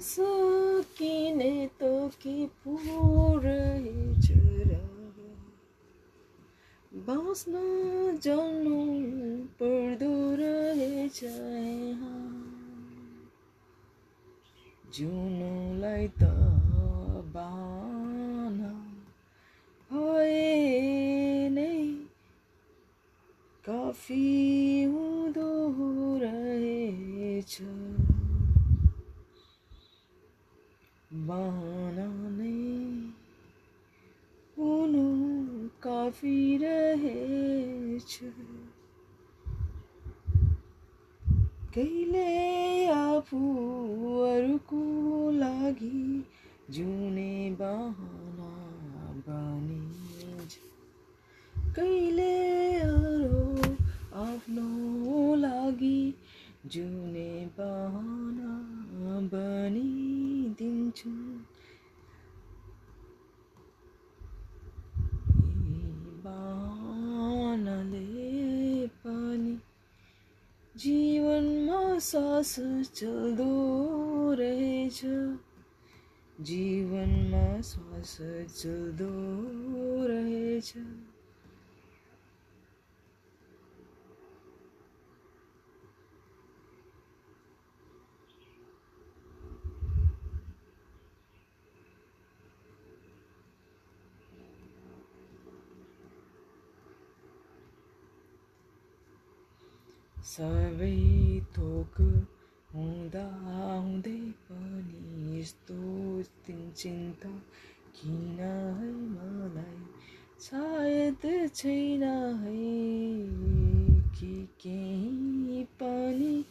नसकिने त के पो रहेछ र बाँच्न जल्नु पर्दो रहेछ यहाँ जिउनुलाई त बाना। भए नै काफी हुँदो रहेछ बहाना नै हुनु काफी रहेछ कहिले आफूहरूको लागि जिउने बहाना बनिन्छ कहिले अरू आफ्नो लागि जिउने बहाना बनिदिन्छु बहानाले पनि जीवनमा सास चल्दो रहेछ। जीवनमा श्वास चल्दो रहेछ। सबै थोक हुँदा हुँदै पनि यस्तो चिन्ता किन है मलाई? सायद छैन है कि केही पनि।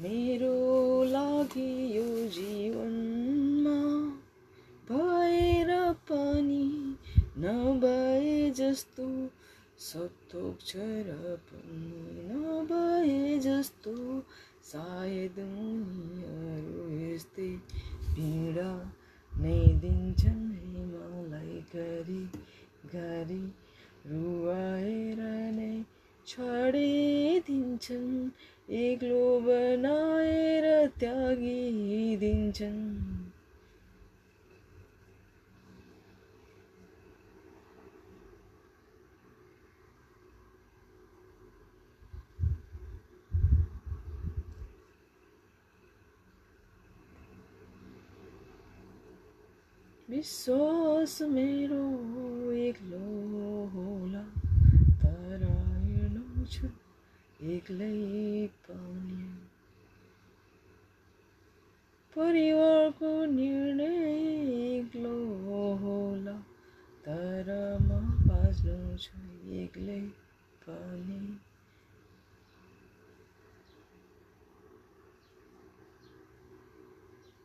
मेरो लागि यो जीवनमा भएर पनि नभए जस्तो सब थोक छ र पनि नभए जस्तो सायद उनीहरू यस्तै पीडा नै दिन्छन् है मलाई गरी गरी रुवाएर नै छाडिदिन्छन् एक्लो बनाएर त्यागिदिन्छन् विश्वास मेरो एक्लो होला तर छु एक्लै पाउने परिवारको निर्णय एक्लो होला तर म बाँच्नु छु एक्लै पनि।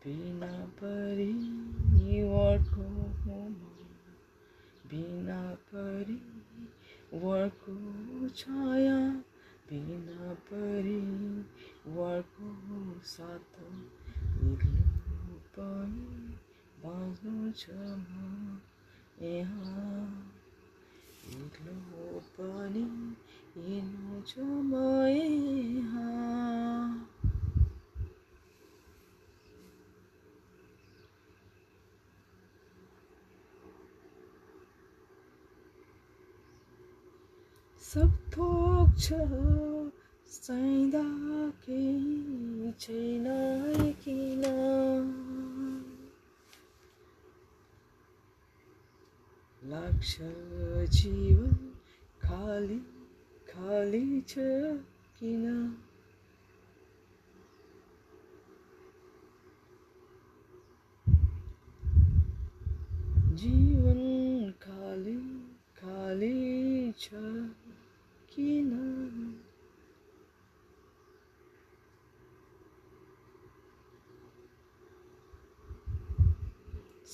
बिना परिवारको बिना परिवारको छाया बिना परिवारको साथ एक्लो पनि बाँच्नु छ म यहाँ। एक्लो पनि हिँड्नु छ म यहाँ। सब थोक छ चाहिँदा केही छैन किन? लाग्छ जीवन खाली खाली छ किन? जीवन खाली खाली छ किन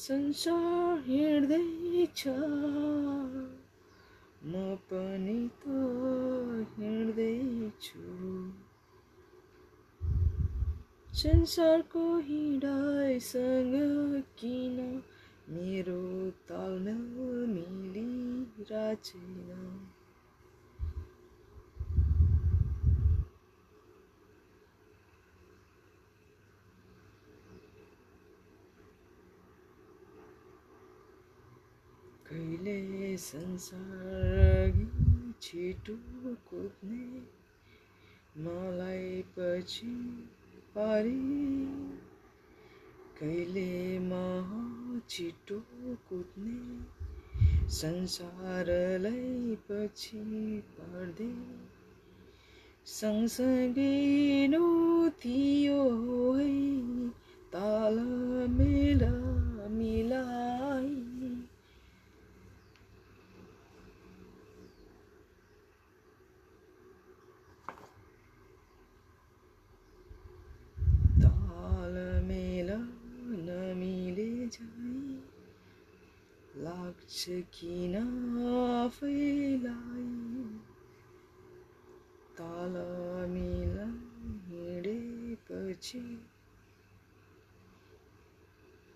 संसार हिँड्दैछ म पनि त हिँड्दैछु संसारको हिँडाइसँग किन मेरो तालमेल मिलिरहेछैन कहिले संसार छिटो कुद्ने मलाई पछि पारी। कहिले म छिटो कुद्ने संसारलाई पछि पार्दै। सँगसँगै थियो है ताल मेल। मिलाई ताल मेल नमिले झै लाग्छ किन आफैलाई ताल मिल हिँडेपछि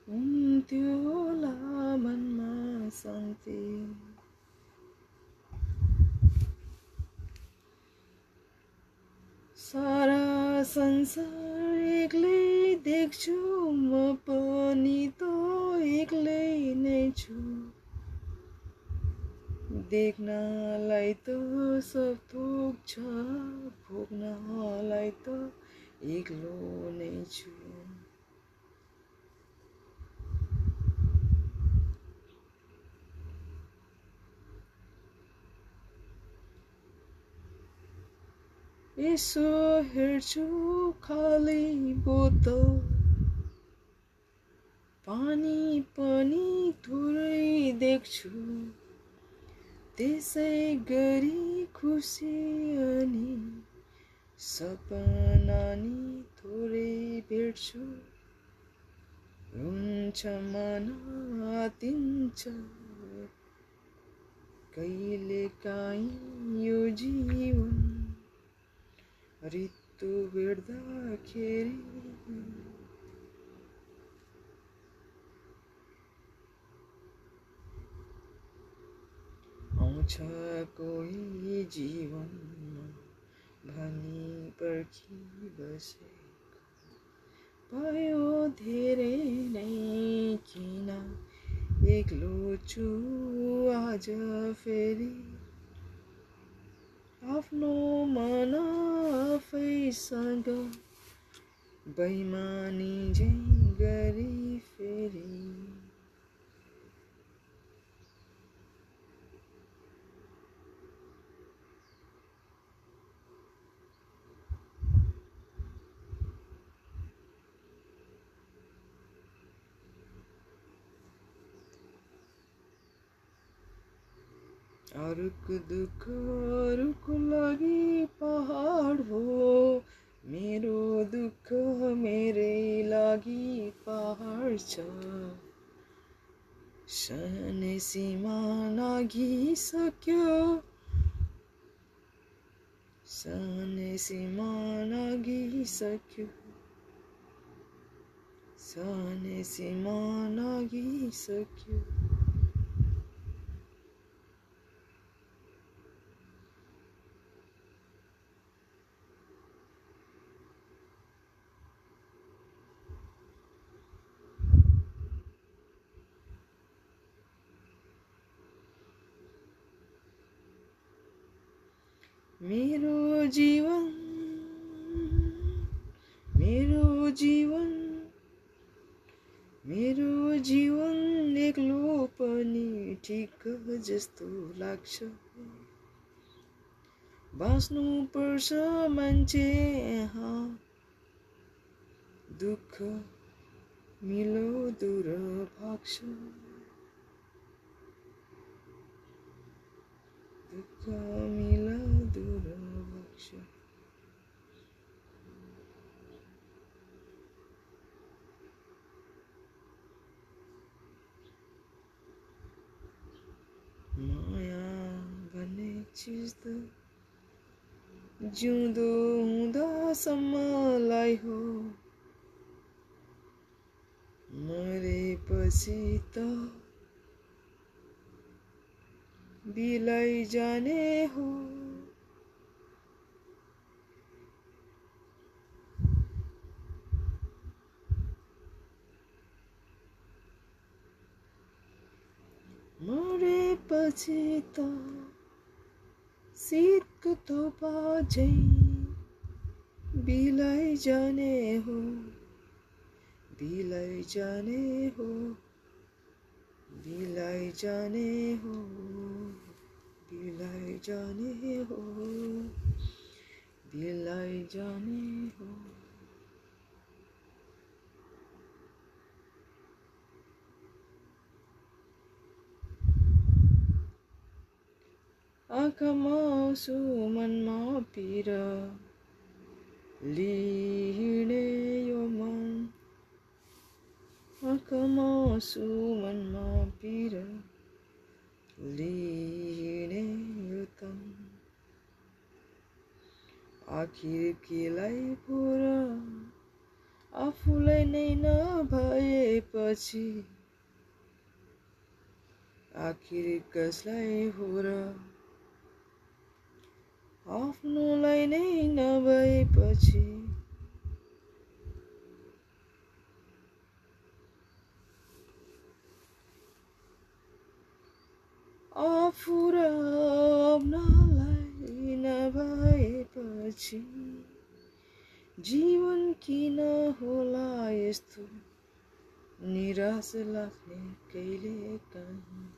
हुन्थ्यो होला मनमा शान्ति सारा संसार एक्लै देख्छु म पनि त एक्लै नै छु देख्नलाई त सब थोक छ भोग्नलाई त एक्लो नै छु। यसो हेर्छु खाली बोतल। पानी पनि थोरै देख्छु। त्यसै गरी खुसी अनि सपना नि थोरै भेट्छु। हुन्छ मन आतिन्छ। कहिले काहीँ यो जीवन ऋतु भेट्दाखेरि आउँछ कोही जीवनमा भनी पर्खी बसेको भयो धेरै नै किन एक्लो छु आज फेरि। आफ्नो मन आफैसँग बैमानी झै गरी फेरि। अरूको दुख अरूको लागि पहाड हो। मेरो दुख मेरे लागि पहाड छ। सहने सीमा नाघिसक्यो सहने सीमा नाघिसक्यो सहने सीमा नाघिसक्यो मेरो जस्तो लाग्छ। बाँच्नु पर्छ मान्छे दुःख मिलो दूर भाग्छ। दुःख मिलो दूर भाग्छ माया भन्ने चिज त जिउँदो हुँदासम्मलाई हो मरेपछि त बिलाई जाने हो मरेपछि त शीतको तो झै बिलाई जाने हो, बिलाई जाने हो, बिलाई जाने हो, बिलाई जाने हो, बिलाई जाने हो। आँखामा आँसु मनमा पिर। लिहिने यो मन। आँखामा आँसु मनमा पिर। लिहिने यो तन। आखिर केलाई पोर। आफूलाई नै नभएपछि। आखिर कसलाई हो र आफ्नोलाई नै नभएपछि। आफू र आफ्नालाई नभएपछि जीवन किन होला यस्तो निराश लाग्ने कहिले काहीँ?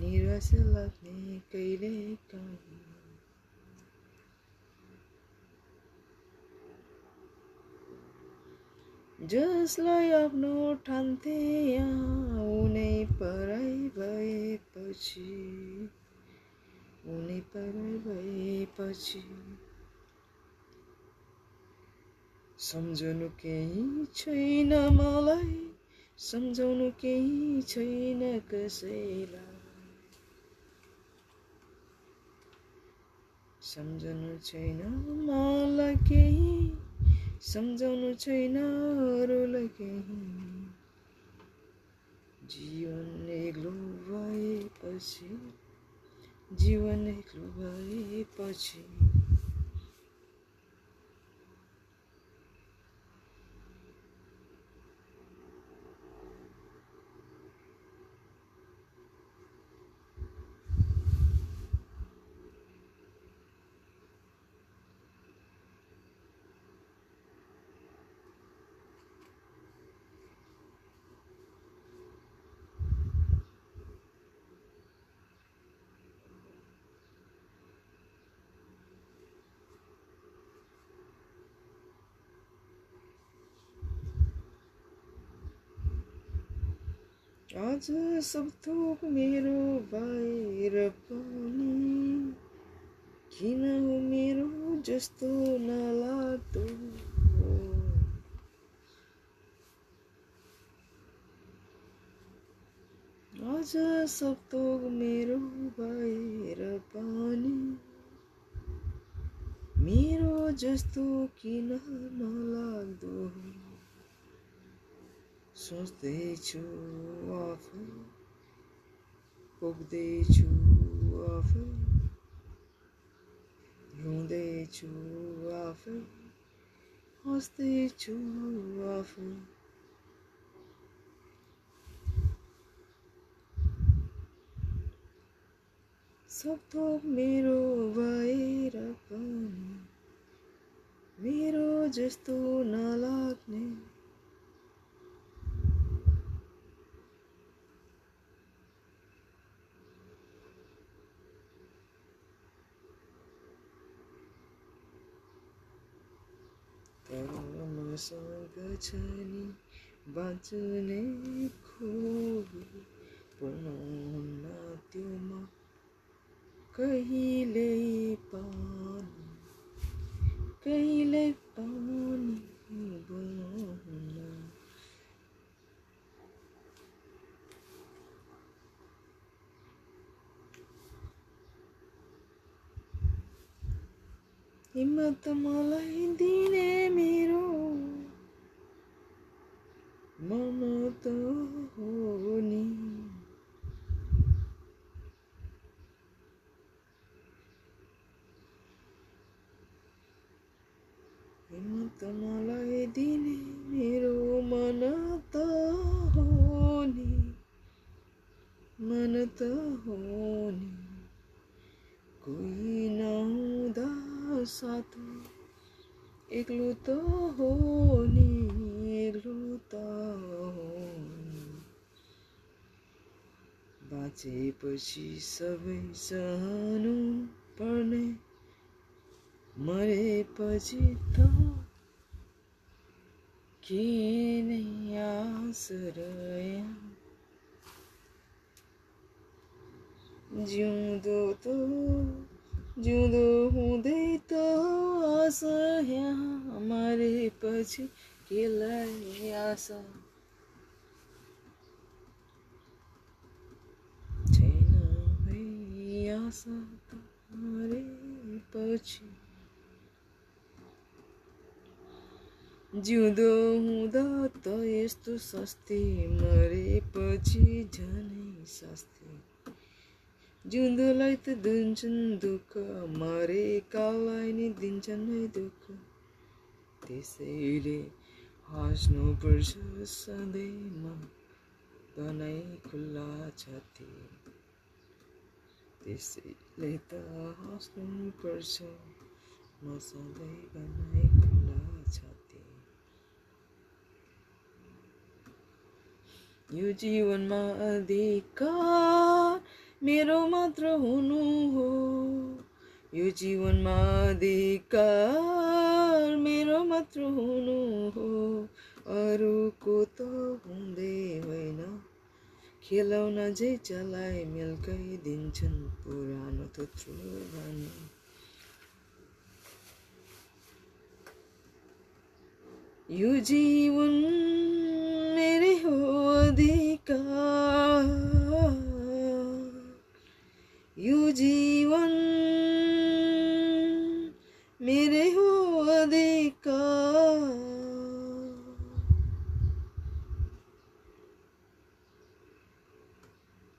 निराश लाग्ने कहिले काहीँ? जसलाई आफ्नो ठान्थे उनै पराई भएपछि उनै पराई भएपछि। सम्झनु केही छैन मलाई सम्झाउनु केही छैन कसैलाई। सम्झनु छैन मलाई केही सम्झाउनु छैन अरूलाई केही। जीवन एक्लो भएपछि जीवन एक्लो भएपछि। आज सब थोक मेरो भएर पनि। किन हो मेरो जस्तो नलाग्दो आज सब थोक मेरो भएर पनि। मेरो जस्तो किन नलाग्दो सोच्दैछु आफै पुग्दैछु आफै रुँदैछु आफै हाँस्दैछु आफै सब थोक मेरो भएर पनि मेरो जस्तो नलाग्ने तर मसँग छ नि बाँच्ने खोर बनाउन त्यो म कहिल्यै पानी कहिल्यै पानी बनाउन हिम्मत मलाई दिने मेरो मन त हो नि। हिम्मत मलाई दिने मेरो मन त हो नि। मन त हो नि। कोही नहुँदा साथ एक्लो त हो नि एक्लो त हो बाँचेपछि सबै सहनु पर्ने मरेपछि त के नै आस रह्यो जिउँदो त जिउँदो हुँदै त आशा यहाँ मरेपछि केलाई आशा छैन है आशा त मरेपछि जिउँदो हुँदा त यस्तो सस्ती मरेपछि झनै सस्ती। जिउँदोलाई त दिन्छन् दुःख मरेकालाई नि दिन्छन् है दुःख त्यसैले हाँस्नुपर्छ सधैँ तनै खुल्ला छाती त्यसैले त हाँस्नुपर्छ म सधैँ बनाइ खुल्ला छाती यो जीवनमा अधिकार मेरो मात्र हुनु हो। यो जीवनमा अधिकार मेरो मात्र हुनु हो। अरूको त हुँदै होइन। खेलाउन जे चलाइ मेलकै दिन्छन् पुरानो थुत्रो भनी यो जीवन मेरै हो अधिकार। यो जीवन मेरै हो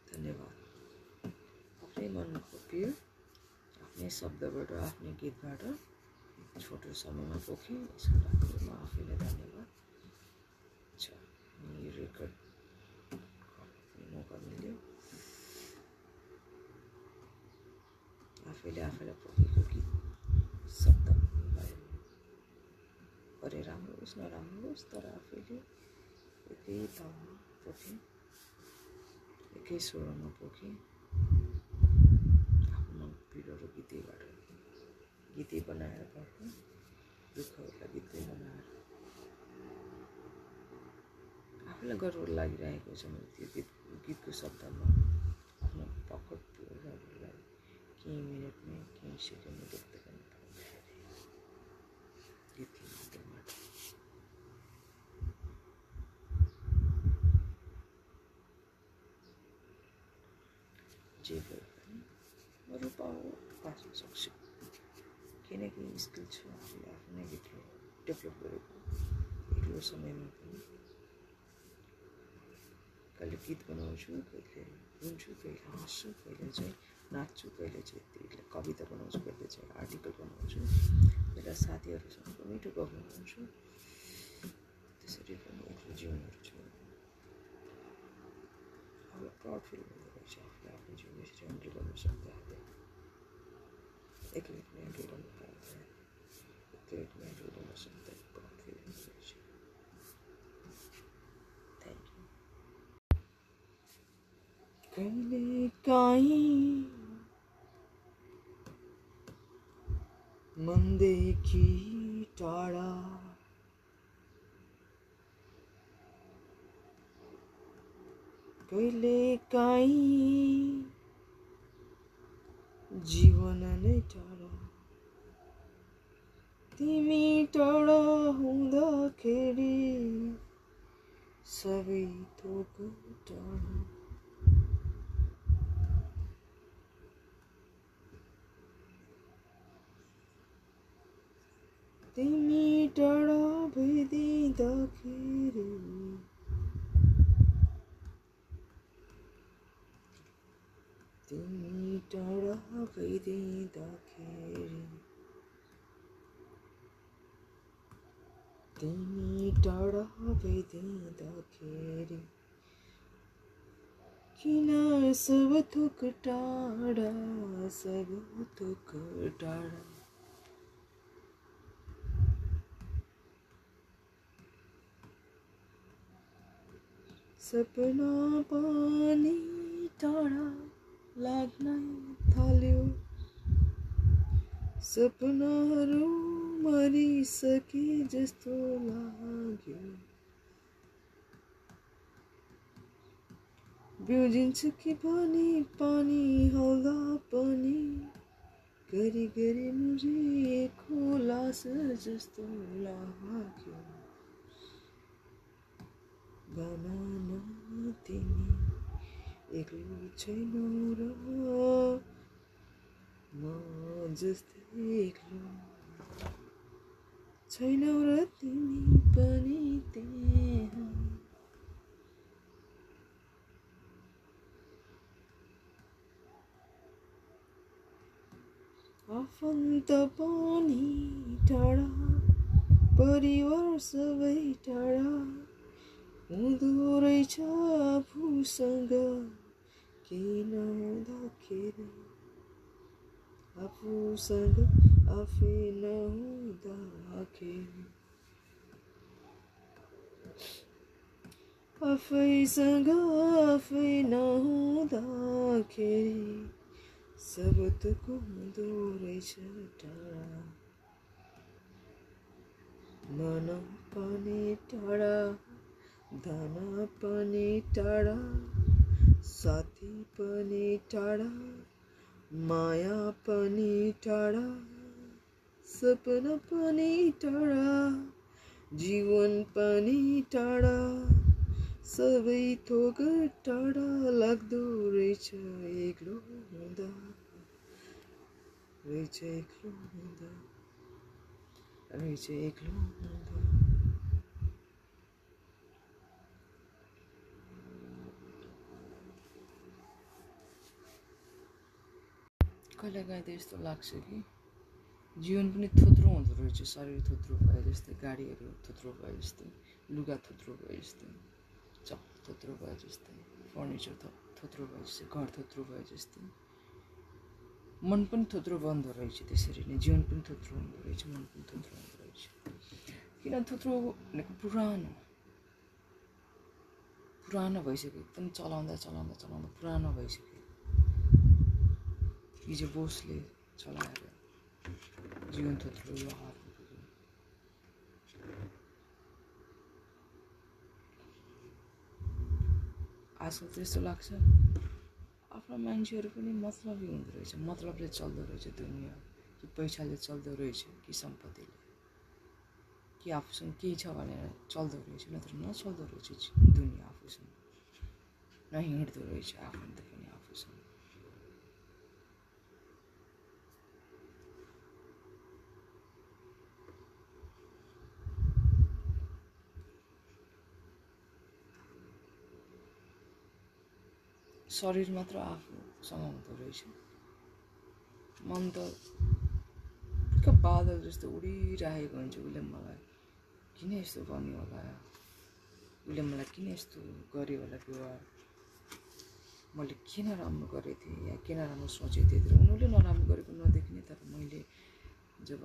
धन्यवाद। आफ्नै मनको पिर आफ्नै शब्दबाट आफ्नै गीतबाट छोटो समयमा पोखेँ यसको लागि म आफैलाई धन्यवाद। छ अनि रेकर्ड मौका मिल्यो आफैले आफैलाई पोखेको गीत शब्द गरे राम्रो होस् नराम्रो होस् तर आफैले एकै तालमा पोखेँ एकै स्वरमा पोखेँ आफ्नो पिरोहरू गीतैबाट गीतै बनाएर गएको दुःखहरूलाई गीतै बनाएर। आफूलाई गर्व लागिरहेको छ मैले त्यो गीत गीतको शब्दमा आफ्नो पकड पुरालाई केही मिनटमै केही सेकेन्डमा व्यक्त गर्न पाउँदाखेरि गीतको माध्यमबाट जे भए पनि म रूपाउ बाँच्न सक्छु किनकि स्किल छ आफूले आफ्नै भित्र डेभलप गरेको एक्लो समयमा पनि कहिले गीत बनाउँछु कहिले रुन्छु कहिले हाँस्छु कहिले चाहिँ नाच्छु कहिले चाहिँ कविता बनाउँछु कहिले चाहिँ आर्टिकल बनाउँछु। कहिले साथीहरूसँग मिठो गफ बनाउँछु त्यसरी पनि एक्लो जीवनहरू छु। अब प्राउड फिल हुँदो रहेछ। आफूले आफ्नो जीवन यसरी ह्यान्डल गर्नु सक्दाखेरि एक्लै पनि गर्नु सक्दा मनदेखि टाढा कहिले काहीँ जीवन नै टाढा तिमी टाढा हुँदाखेरि सबै थोक टाढा तिमी टाढा भइदिँदाखेरि तिमी टाढा भइदिँदाखेरि तिमी टाढा भइदिँदाखेरि किन सब थोक टाढा सब थोक टाढा सपना पनि टाढा लाग्न थाल्यो। सपनाहरू मरिसके जस्तो लाग्यो। बिउजिन्छु कि पनि पानी हाल्दा पनि गरी गरी मुरिएको लास जस्तो लाग्यो। बनान तिमी एक्लो छैनौ र म जस्तै एक्लो छैनौ र तिमी पनि त्यहाँ आफन्त पनि टाढा परिवार सबै टाढा हुँदो रहेछ आफूसँग। केही नहुँदाखेरि आफूसँग आफै नहुँदाखेरि आफैसँग आफै नहुँदाखेरि सब थोक हुँदो रहेछ टाढा मन पनि टाढा धन पनि टाढा साथी पनि टाढा माया पनि टाढा सपना पनि टाढा जीवन पनि टाढा सबै थोक टाढा लाग्दो रहेछ एक्लो हुँदा रहेछ एक्लो हुँदा रहेछ एक्लो अन्त कहिलेकाहीँ त यस्तो लाग्छ कि जीवन पनि थुत्रो हुँदो रहेछ शरीर थुत्रो भए जस्तै गाडीहरू थुत्रो भए जस्तै लुगा थुत्रो भए जस्तै चप थुत्रो भए जस्तै फर्निचर थुत्रो भए जस्तै घर थुत्रो भए जस्तै मन पनि थुत्रो बन्दो रहेछ त्यसरी नै जीवन पनि थुत्रो हुँदो रहेछ मन पनि थुत्रो हुँदो रहेछ किन थुत्रो भनेको पुरानो पुरानो भइसक्यो एकदम चलाउँदा चलाउँदा चलाउँदा पुरानो भइसक्यो हिजो बोसले चलाएर जीवन थुत्रो पुग्यो आजकल त यस्तो लाग्छ आफ्ना मान्छेहरू पनि मतलबी हुँदो रहेछ मतलबले चल्दो रहेछ दुनियाँ कि पैसाले चल्दो रहेछ कि सम्पत्तिले कि आफूसँग केही छ भनेर चल्दो रहेछ नत्र नचल्दो रहेछ दुनियाँ आफूसँग नहिँड्दो रहेछ आफन्त पनि आफूसँग शरीर मात्र आफूसँग हुँदो रहेछ। मन त बादल जस्तो उडिरहेको हुन्छ उसले मलाई। किन यस्तो गर्ने होला? उसले मलाई किन यस्तो गर्यो होला व्यवहार? मैले किन राम्रो गरेको थिएँ या किन राम्रो सोचेको थिएँ तर उनीहरूले नराम्रो गरेको नदेख्ने तर मैले जब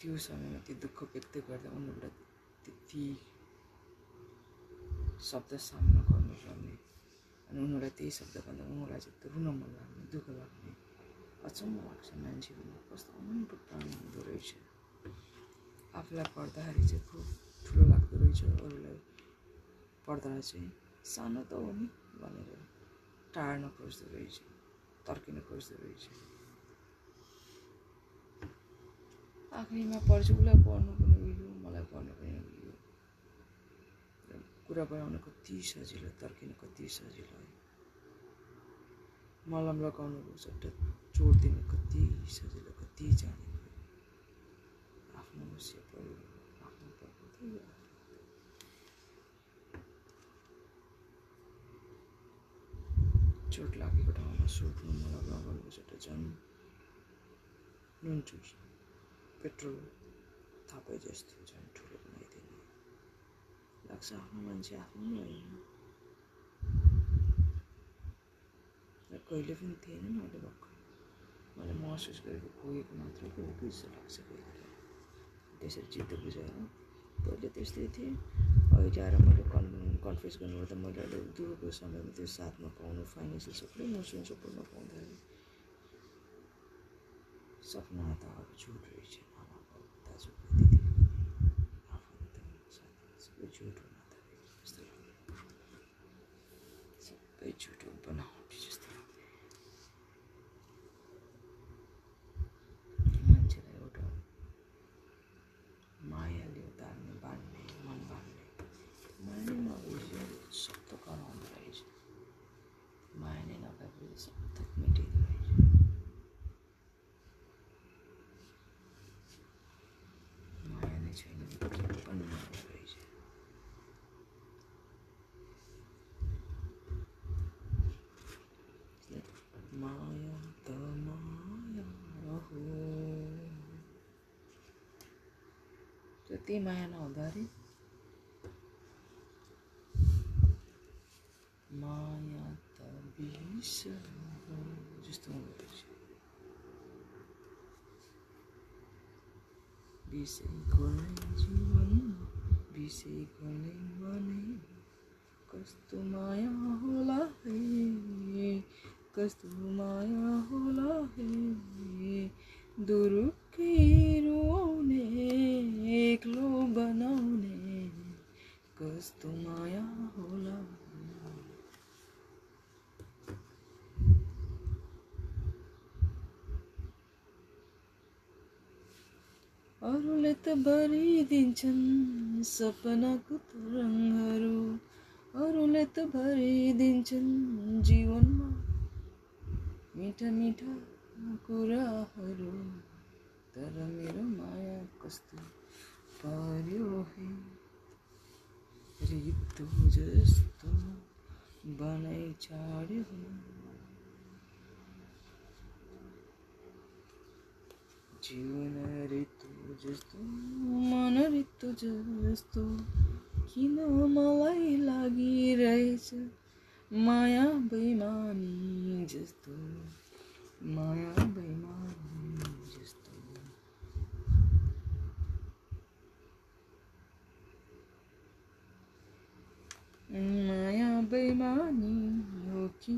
त्यो समयमा त्यो दुःख व्यक्त गर्दा उनीहरूबाट त्यति शब्द सामना गर्नुपर्ने अनि उनीहरूलाई त्यही शब्द भन्दा उनीहरूलाई चाहिँ रुन मन लाग्ने दुःख लाग्ने अचम्म लाग्छ मान्छेहरू कस्तो अनन्त प्राणी हुँदो रहेछ। आफूलाई पढ्दाखेरि चाहिँ खुब ठुलो लाग्दो रहेछ। अरूलाई पढ्दा चाहिँ सानो त हो नि भनेर टाढ्न खोज्दो रहेछ तर्किन खोज्दो रहेछ। आखिरीमा पढ्छ उसलाई पढ्नु पनि उयो मलाई पढ्नु पनि कुरा बनाउन कति सजिलो तर्किन कति सजिलो है। मलम लगाउनुको सट्टा चोट दिनु कति सजिलो कति जानेको आफ्नो आफ्नो। चोट लागेको ठाउँमा सोध्नु मलम लगाउनुको सट्टा झन् नुन चुस पेट्रोल थापे जस्तो झन् ठुलो। लाग्छ आफ्नो मान्छे आफ्नो नै होइन र कहिले पनि थिएन नि अहिले भर्खर मैले महसुस गरेको पुगेको मात्र हो कि जस्तो लाग्छ कहिले त्यसरी चित्त बुझाएर पहिले त्यस्तै थिएँ अहिले आएर मैले कन् कन्फ्युज गर्नुपर्दा मैले अहिले दुःखको समयमा त्यो साथमा पाउनु फाइनेन्सियल सबै इमोसनल सपोर्टमा पाउँदाखेरि सपना त अब झुट रहेछ आमा बाउ दाजुभाइ दिदीबहिनी आफन्त साथी सबै झुट हुन थाल्यो जस्तो लाग्यो सबै झुट हो बनावटी जस्तो लाग्यो मान्छेलाई एउटा मायाले उतार्ने बाँड्ने मन बाँड्ने माया नै नभएपछि सब त कराउँदो रहेछ माया नै नभएपछि सब थोक मेटिँदो रहेछ माया नै छैन भने के पनि माया रहेछ माया त माया हो जति माया नहुँदाखेरि माया त हो जस्तो हुँदो रहेछ विषयकोलाई जीवन विषयकोले भने कस्तो माया होला हे कस्तो माया होला हे। दुरुकै रुवाउने एक्लो बनाउने। कस्तो माया होला अरूले त भरिदिन्छन् सपनाको तरङ्गहरू। मिठा मिठा कुराहरू तर मेरो माया कस्तो पर्यो है? ऋतु जस्तो बनाइ छाड्यो जीवन ऋतु जस्तो मन ऋतु जस्तो किन मलाई लागिरहेछ? माया बैमानी जस्तो माया बैमानी जस्तो माया बैमानी हो कि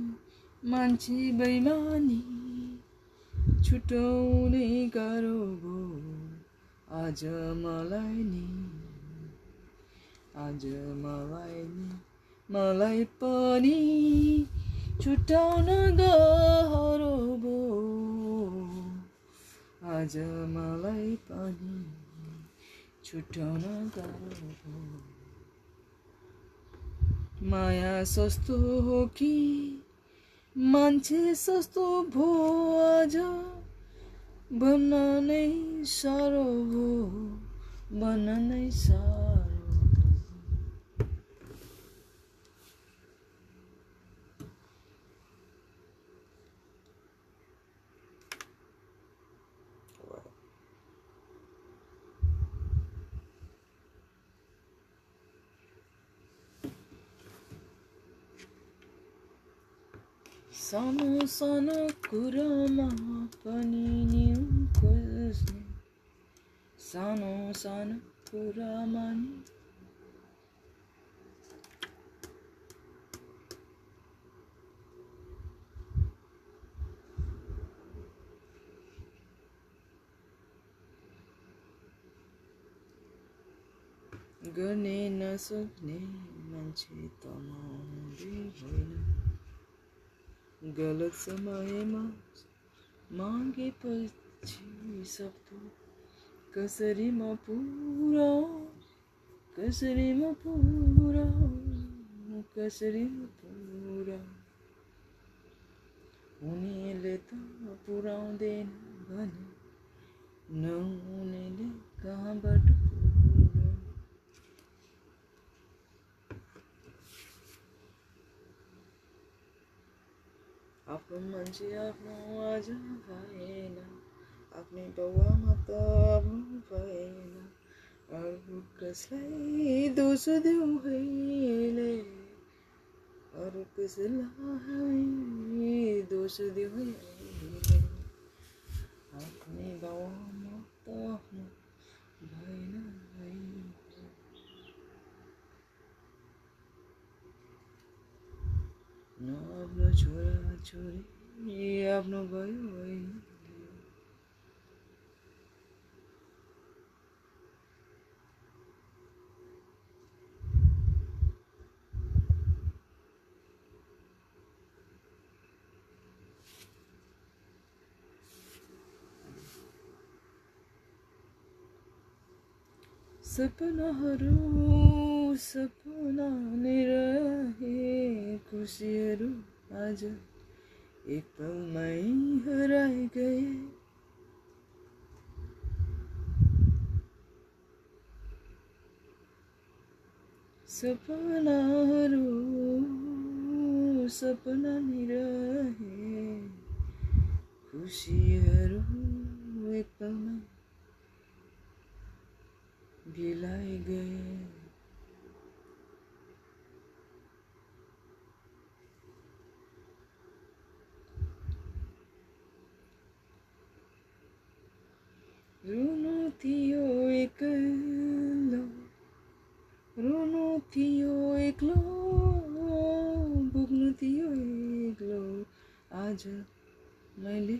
मान्छे बैमानी छुट्याउनै गाह्रो भयो आज मलाई नि आज मलाई नि मलाई पनि छुट्याउन गाह्रो भयो आज मलाई पनि छुट्याउन गाह्रो भयो माया सस्तो हो कि मान्छे सस्तो भो आज भन्न नै साह्रो हो भन्न नै साह्रो हो। सानो सानो कुरामा पनि नि खोज्ने सानो सानो कुरामा गर्ने नसक्ने मान्छे त म होइन गलत समयमा मागेपछि सक्दो कसरी म पुऱ्याउ कसरी म पुऱ्याउ कसरी म पुऱ्याउ हुनेले त पुऱ्याउँदैन भने नहुनेले कहाँबाट पुऱ्याउ आफ्नो मान्छे आफ्नो आज भएन आफ्नै बाउआमा त आफ्नो भएन अरू कसलाई दोष देऊ अहिले अरू कसलाई दोष देऊ अहिले आफ्नै बाउआमा छोरा। छोरी आफ्नो भयो होइन सपनाहरू सपना नै रहे खुसीहरू आज एक पलमै हराइ गए सपनाहरू सपना नै रहे खुसीहरू एक पलमै भिलाई गए एक्लो रुनु थियो एक्लो भोग्नु थियो एक्लो आज मैले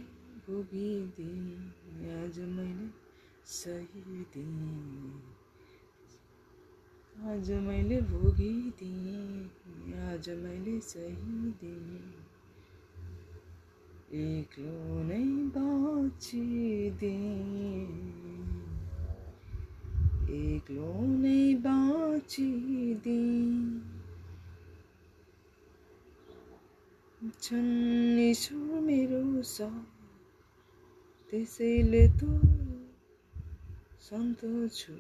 भोगिदिएँ आज मैले सही दिएँ। आज मैले भोगिदिएँ आज मैले सही दिएँ। एक्लो नै बाँचिदिएँ। एक्लो नै बाँचिदिएँ छन् मेरो साथ त्यसैले त सन्तो छु।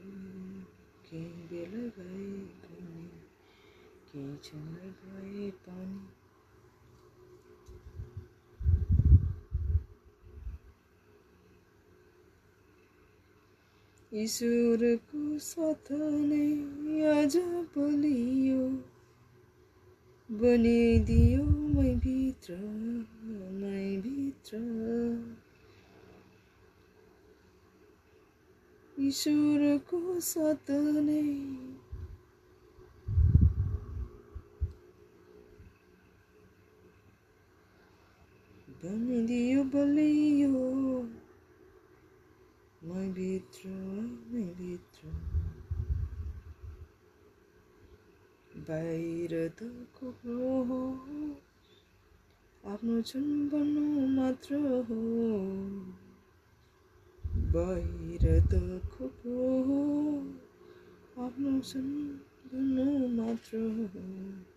के बेला भए पनि केही क्षण भए पनि ईश्वरको साथ नै आज बलियो बनिदियो मै भित्र मै भित्र ईश्वरको साथ नै बनिदियो बलियो। भित्र मै भित्र बाहिर त हो आफ्नो छुन बन्नु मात्र हो आफ्नो मात्र हो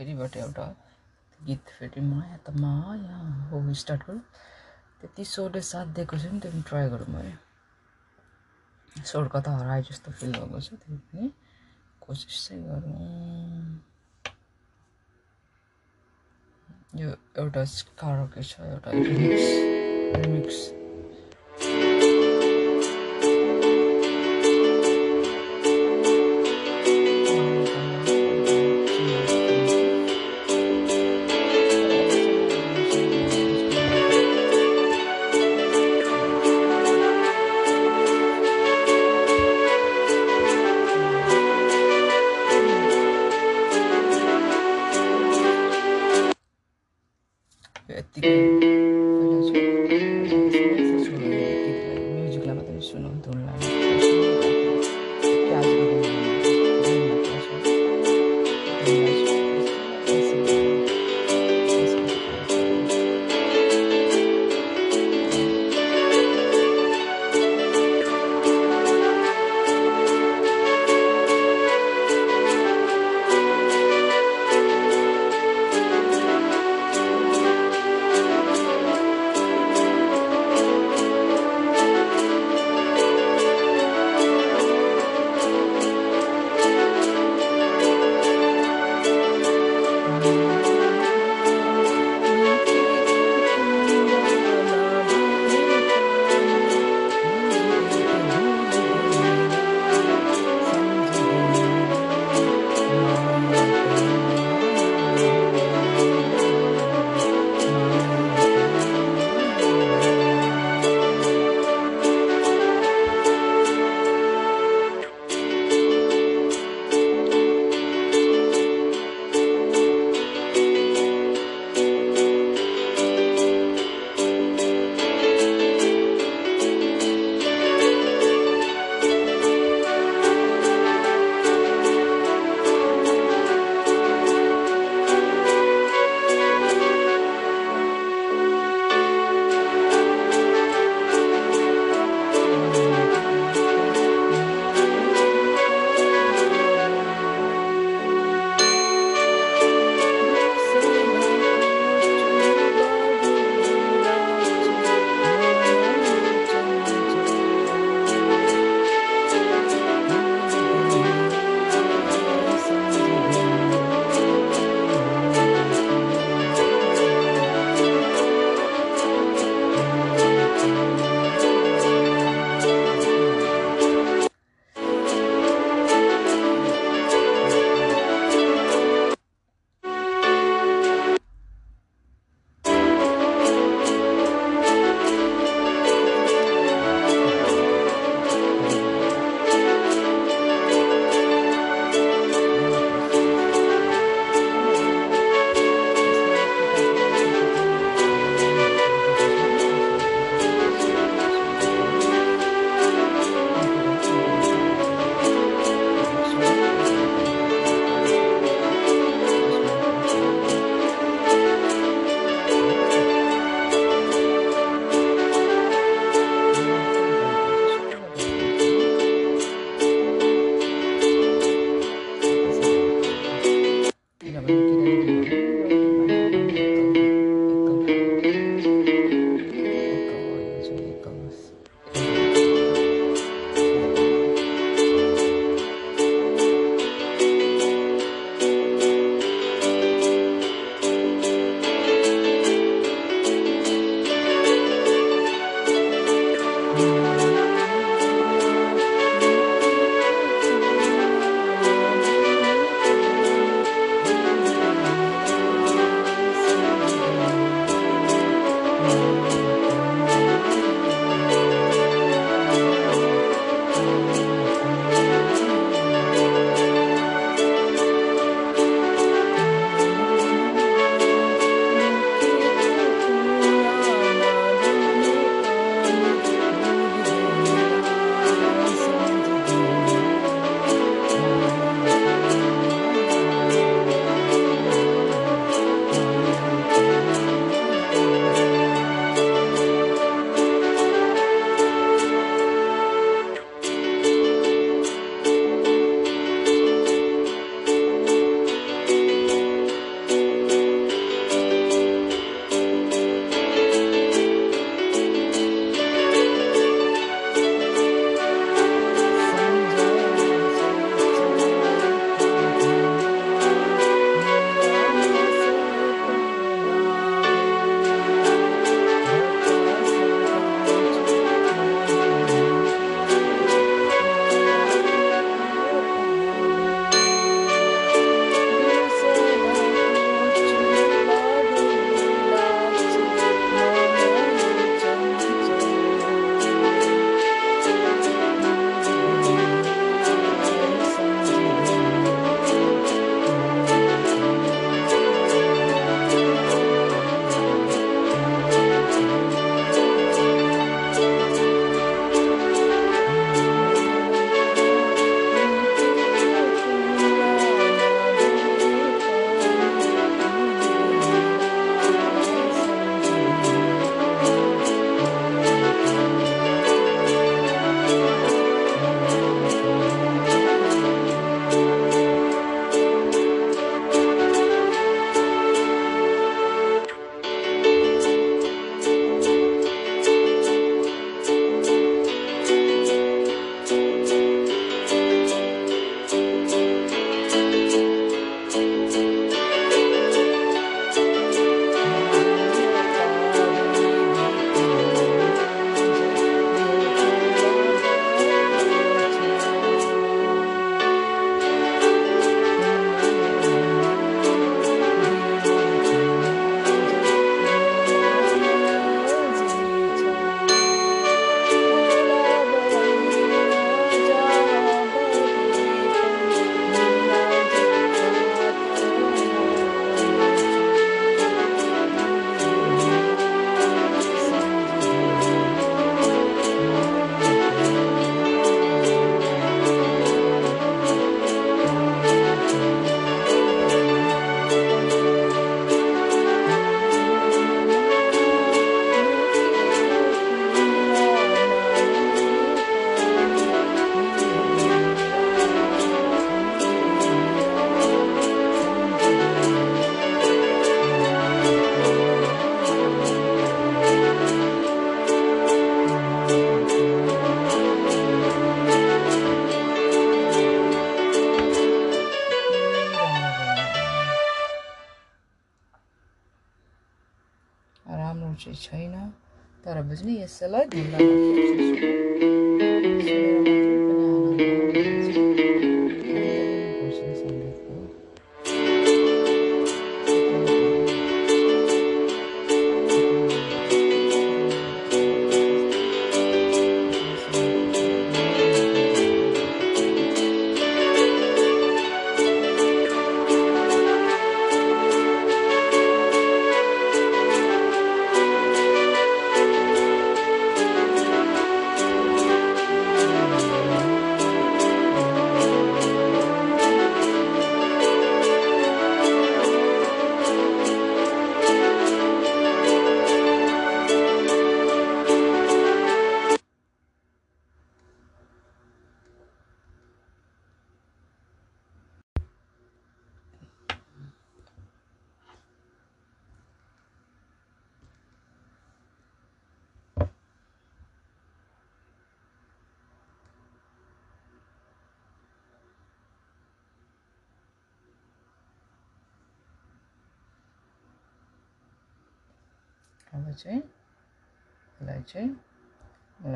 फेरिबाट एउटा गीत फेरि माया त माया हो स्टार्ट गरौँ। त्यति स्वरले साथ दिएको छ नि त्यो पनि ट्राई गरौँ है। स्वर कता हराए जस्तो फिल भएको छ त्यो पनि कोसिस चाहिँ गरौँ। यो एउटा कारोके छ एउटा रिमिक्स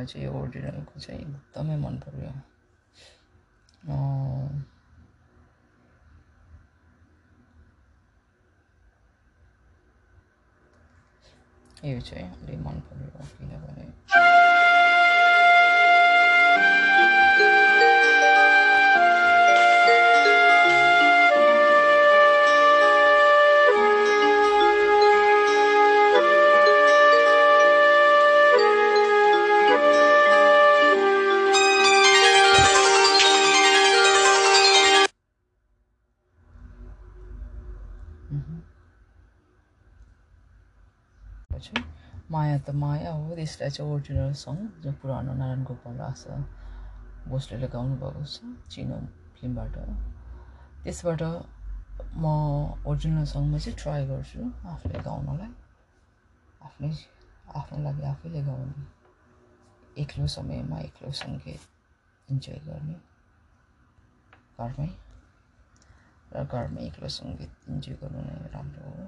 मलाई चाहिँ यो ओरिजिनलको चाहिँ एकदमै मन पर्यो। अँ, यो चाहिँ अलिक मन पर्यो किनभने त्यसलाई चाहिँ ओरिजिनल सङ जो पुरानो नारायण गोपाल आशा भोसले गाउनु भएको छ चिनो फिल्मबाट त्यसबाट म ओरिजिनल सङमा चाहिँ ट्राई गर्छु आफूले गाउनलाई। आफ्नै आफ्नो लागि आफैले गाउने एक्लो समयमा एक्लो सङ्गीत इन्जोय गर्ने। घरमै र घरमै एक्लो सङ्गीत इन्जोय गर्नु नै राम्रो हो।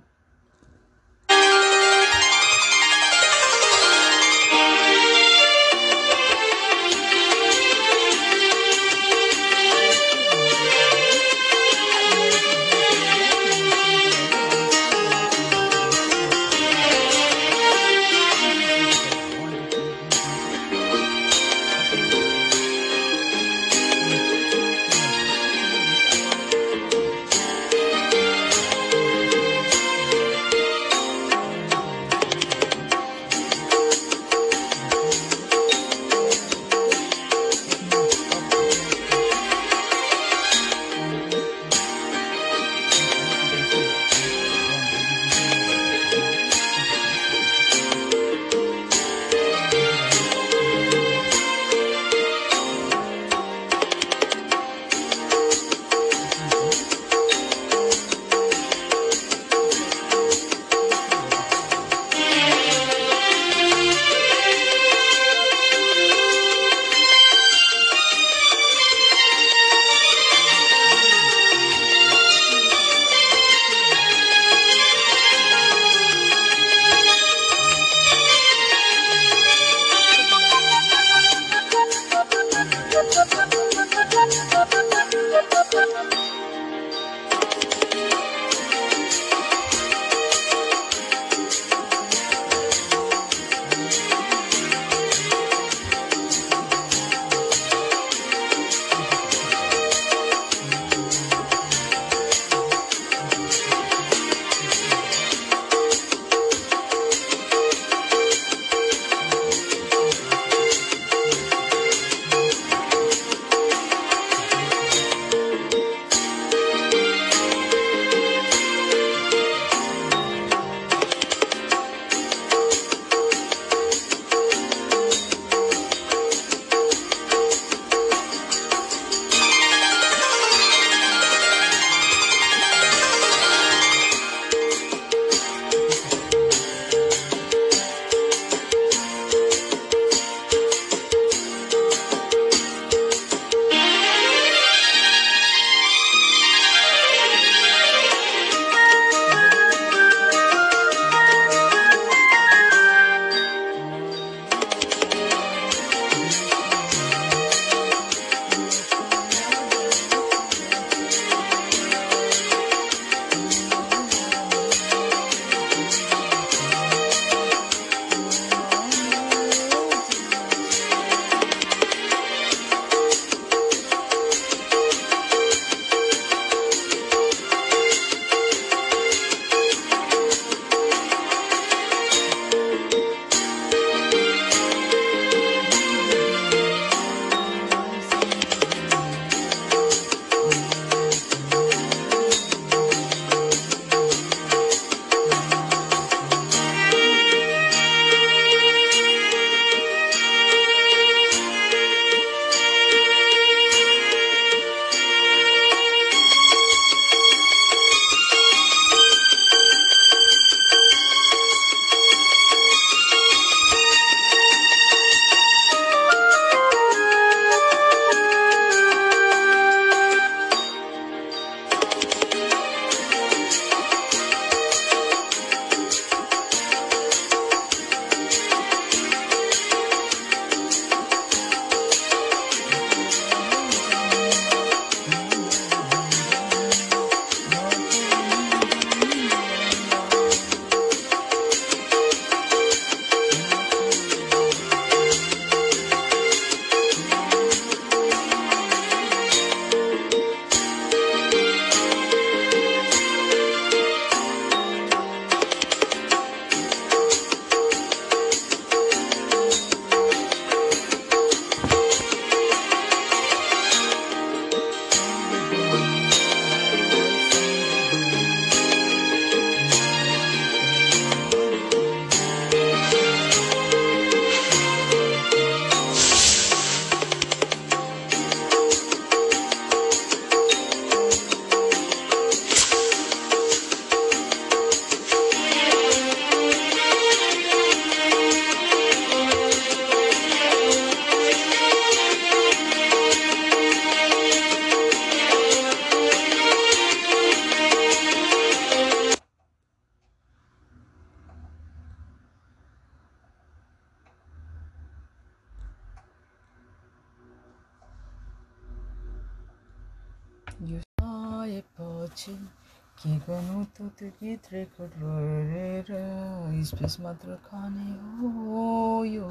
गीत रेकर्ड गरेर स्पेस मात्र खाने हो यो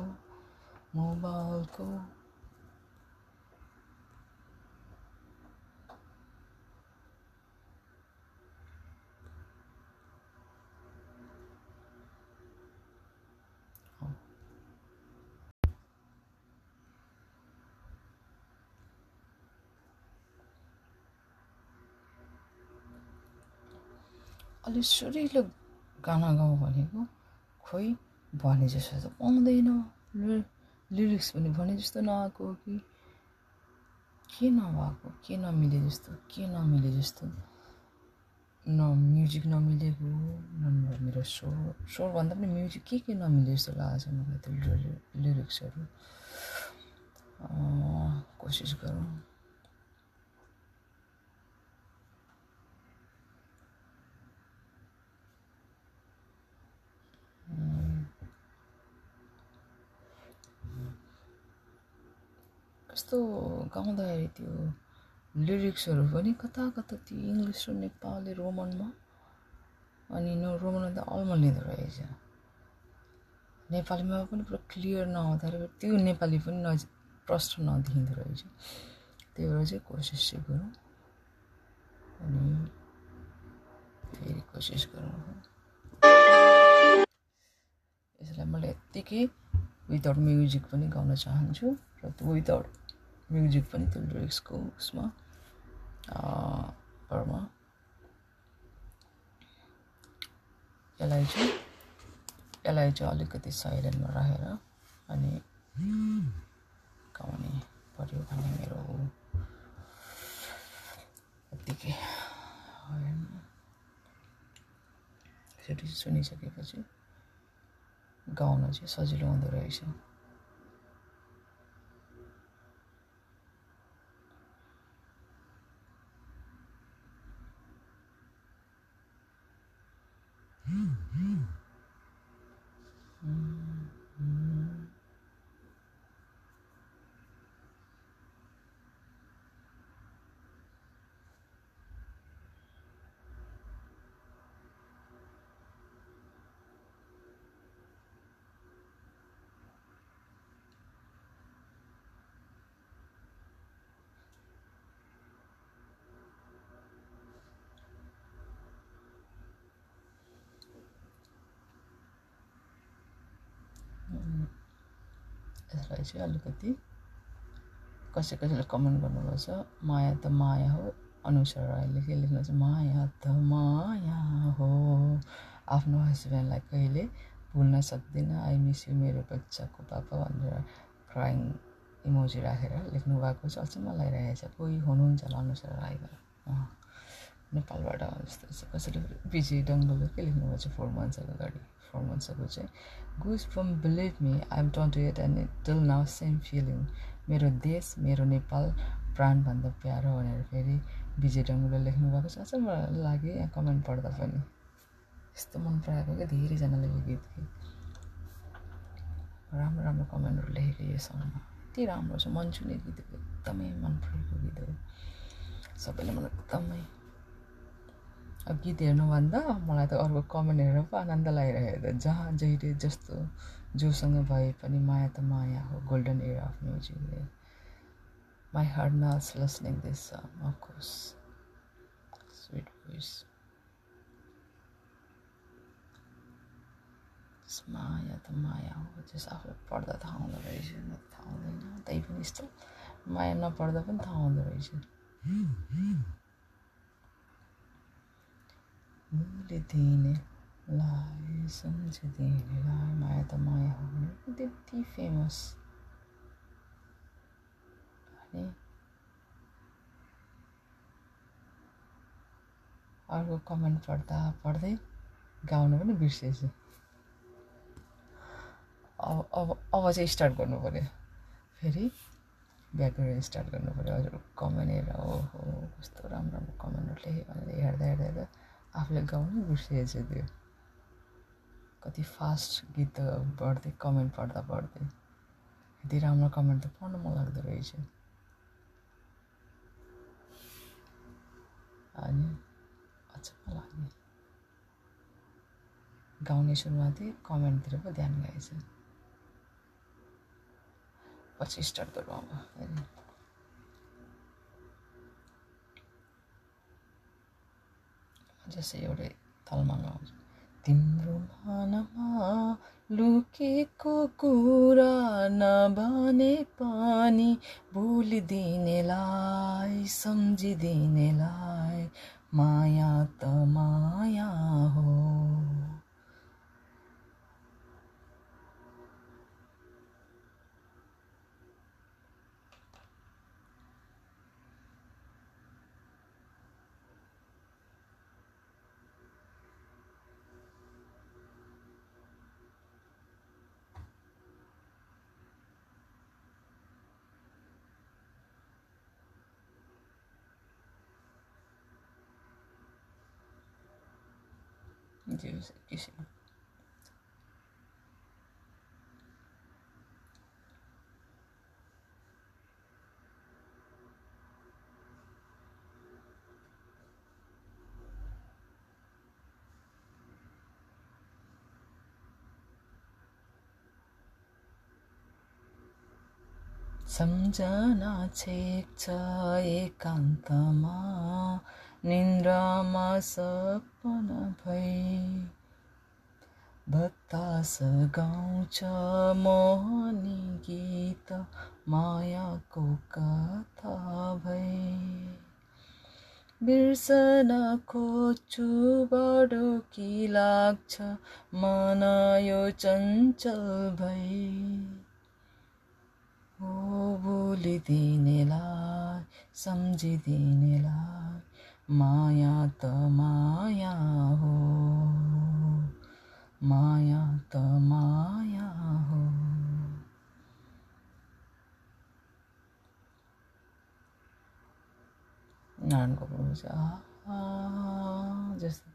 मोबाइलको अलि सुरिलो गाना गाउँ भनेको खोइ भने जस्तो त पाउँदैन। लिरिक्स पनि भने जस्तो नआएको कि? के नभएको? के नमिले जस्तो? के नमिले जस्तो? न म्युजिक नमिलेको न मेरो स्वर स्वरभन्दा पनि म्युजिक के के नमिले जस्तो लागेको छ मलाई त्यो लिरि- लिरिक्सहरू कोसिस गरौँ। कस्तो गाउँदाखेरि त्यो लिरिक्सहरू पनि कता कता त्यो इङ्ग्लिस र नेपाली रोमनमा अनि नो रोमनमा त अल्मलिँदो रहेछ। नेपालीमा पनि पुरा क्लियर नहुँदाखेरि त्यो नेपाली पनि नज प्रष्ट नदेखिँदो रहेछ। त्यही भएर चाहिँ कोसिस चाहिँ गरौँ। अनि फेरि कोसिस गरौँ। यसलाई मैले यत्तिकै विदाउट म्युजिक पनि गाउन चाहन्छु र त्यो विदाउट म्युजिक पनि त्यो लिरिक्सको उसमा परमा यसलाई चाहिँ यसलाई चाहिँ अलिकति साइलेन्टमा राखेर अनि गाउने पऱ्यो भन्ने मेरो यत्तिकै सुनिसकेपछि गाउन चाहिँ सजिलो हुँदो रहेछ यसलाई चाहिँ अलिकति कसै कसैले कमेन्ट गर्नुभएको छ माया त माया हो। अनुसार राईले के लेख्नु छ? माया त माया हो। आफ्नो हस्बेन्डलाई कहिले भुल्न सक्दिनँ। आई मिस यु मेरो बच्चाको पापा भनेर क्राइङ इमोजी राखेर लेख्नु भएको छ। अचम्म लगाइरहेको छ कोही हुनुहुन्छ होला अनुसार राईमा अँ, नेपालबाट जस्तो कसैले विजय डङ्गलले के लेख्नुभएको छ फोर मन्थ्स अगाडि फोर मन्थ्स अगो चाहिँ goose from believe me I am tuned to it and till now same feeling मेरो देश मेरो नेपाल प्राणभन्दा प्यारो भनेर फेरि विजय डङ्गुले लेख्नुभएको छ। अचम्म लाग्यो यहाँ कमेन्ट पढ्दा पनि। यस्तो मन पराएको क्या धेरैजनाले यो गीत राम्रो राम्रो कमेन्टहरू लेखेको यो सङमा यति राम्रो छ मन छुने गीत एकदमै मन परेको गीत हो। सबैले मलाई एकदमै अब गीत हेर्नुभन्दा मलाई त अर्को कमेन्ट हेरेर पो आनन्द लागिरहेको जहाँ जहिले जस्तो जोसँग भए पनि माया त माया हो golden air of music my heart knows listening this of course sweet voice माया त माया हो जस आफूलाई पढ्दा थाहा हुँदो रहेछ थाहा हुँदैन। तै पनि यस्तो माया नपढ्दा पनि थाहा हुँदो रहेछ। भुलिदिनेलाई सम्झिदिनेलाई माया त माया हो भने त्यति फेमस अनि अर्को कमेन्ट पढ्दा पढ्दै गाउनु पनि बिर्सेछु अब अब अब चाहिँ स्टार्ट गर्नु पऱ्यो फेरि ब्याकग्राउन्ड स्टार्ट गर्नु पऱ्यो हजुर कमेन्ट हेरेर ओहो कस्तो राम्रो राम्रो कमेन्टहरू लेखेँ भनेर हेर्दा हेर्दा हेर्दा आफूले गाउनु बिर्सिएछ त्यो कति फास्ट गीत पढ्दै कमेन्ट पढ्दा पढ्दै यति राम्रो कमेन्ट त पढ्नु मन लाग्दो रहेछ अनि अचम्म लाग्ने गाउने सुरुमा थिएँ कमेन्टतिर पो ध्यान गएछ पछि स्टार्ट गरौँ अब जस्तै एउटै तलमा गाउँछु तिम्रो मनमा लुकेको कुरा नभने पनि भुलिदिनेलाई सम्झिदिनेलाई। माया त माया हो। Dios, quisiera. सम्झना छेक्छ एकान्तमा निन्द्रामा सपना भई बतास गाउँछ मोहनी गीत मायाको कथा भई बिर्सन खोज्छु बडो कि लाग्छ मन यो चञ्चल भई हो भुलिदिनेलाई सम्झिदिनेलाई। माया त माया हो। माया त माया हो। नारायण गोपाल जस्तै।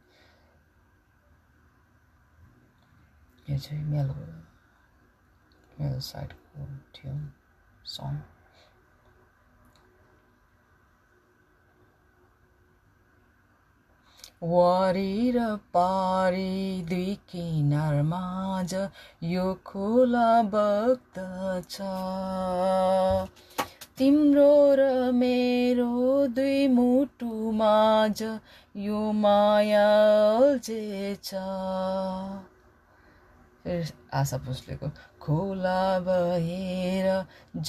यो चाहिँ मेरो मेरो साइडको थियो सङ वारी र पारी दुई किनार माझ यो खोला बग्दछ तिम्रो र मेरो दुई मुटु माझ यो माया अल्झेछ फेरि आशा भोसलेको खोला भएर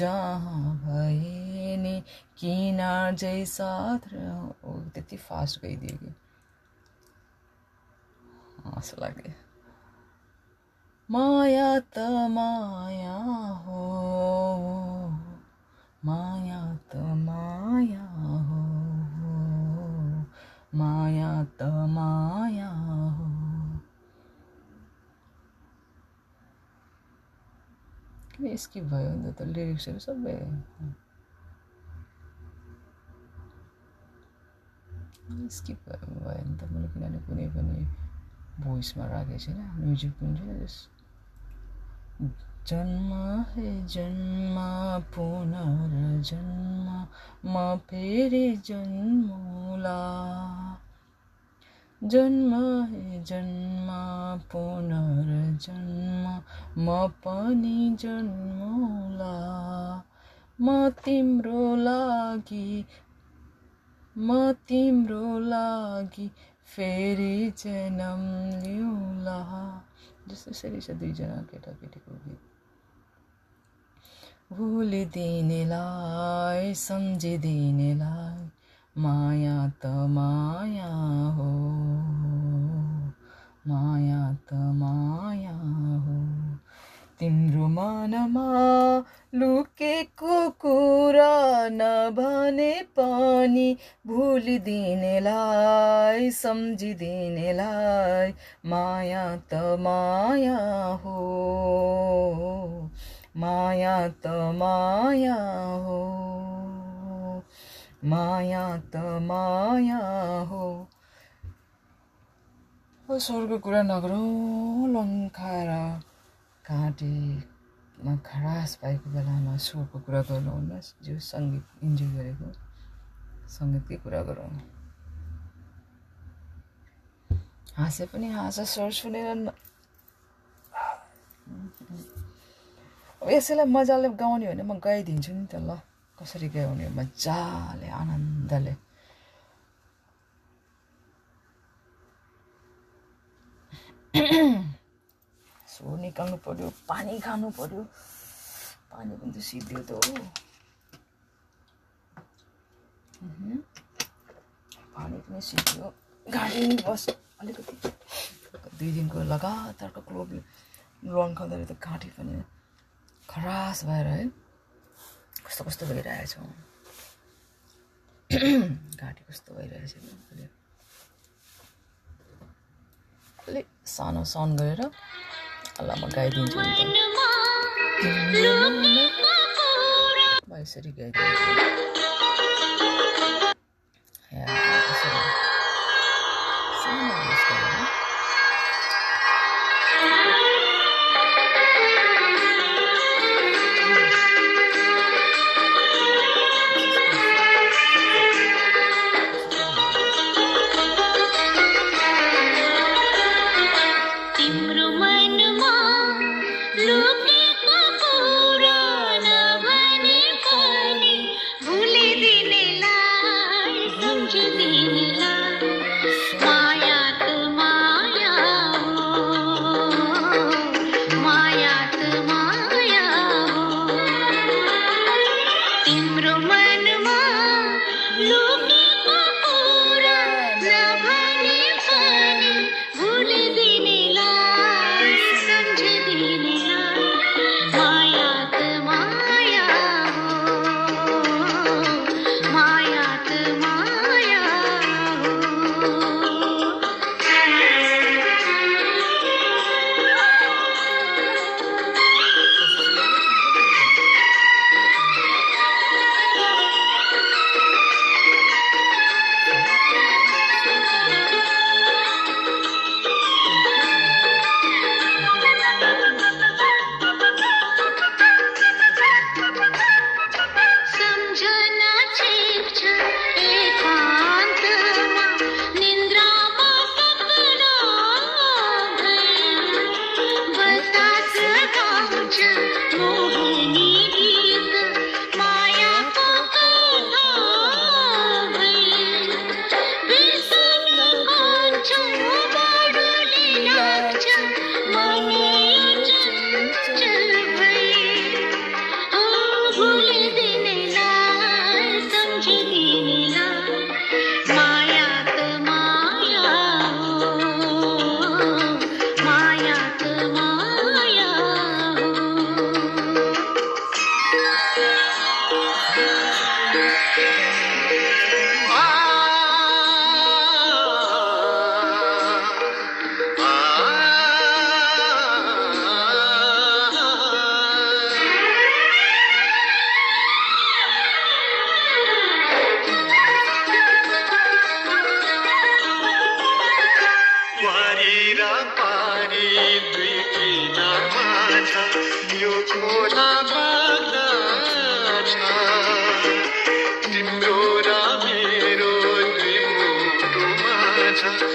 जहाँ भए नि किनार जै साथ र त्यति फास्ट गइदियो कि। आशा लाग्यो माया त माया हो माया त माया हो माया त माया हो किन स्किप भयो अन्त त लिरिक्सहरू सबै स्किप भयो भयो नि त मैले किनभने कुनै पनि भोइसमा राखेको छैन। म्युजिक पनि छैन जस जन्म हे जन्म पुनर्जन्म म फेरि जन्मुला। जन्म हे जन्म पुनर्जन्म म पनि जन्मुला। म तिम्रो लागि म तिम्रो लागि फेरि जन्म लिउँला। जस्तो यसरी छ दुईजना केटाकेटीको गीत भुलिदिनेलाई सम्झिदिनेलाई माया त माया हो। माया त माया हो। तिम्रो मनमा लुकेको कुरा नभने पनि भुलिदिनेलाई सम्झिदिनेलाई माया त माया हो। माया त माया हो। माया त माया हो। ओ स्वरको कुरा नगरौँ लङ्काएर घाँटीमा खरास भएको बेलामा स्वरको कुरा गर्नुहुन्न जो सङ्गीत इन्जोय गरेको सङ्गीतकै कुरा गरौँ। हाँसे पनि हाँस स्वर सुनेर अब यसैलाई मजाले गाउने भने म गाइदिन्छु नि त ल। कसरी गाउने? हो मजाले आनन्दले। स्वर निकाल्नु पर्यो पानी खानु पर्यो। पानी पनि त सिद्धियो त हो। पानी पनि सिद्धियो। गाडी बस अलिकति। दुई दिनको लगातारको क्लोबले रन खाँदाखेरि त घाँटी पनि खरास भएर है कस्तो कस्तो भइरहेछ घाँटी कस्तो भइरहेछ अलिक सानो साउन्ड गरेर ल म गाइदिन्छु। म यसरी गाइदिन्छु Christmas.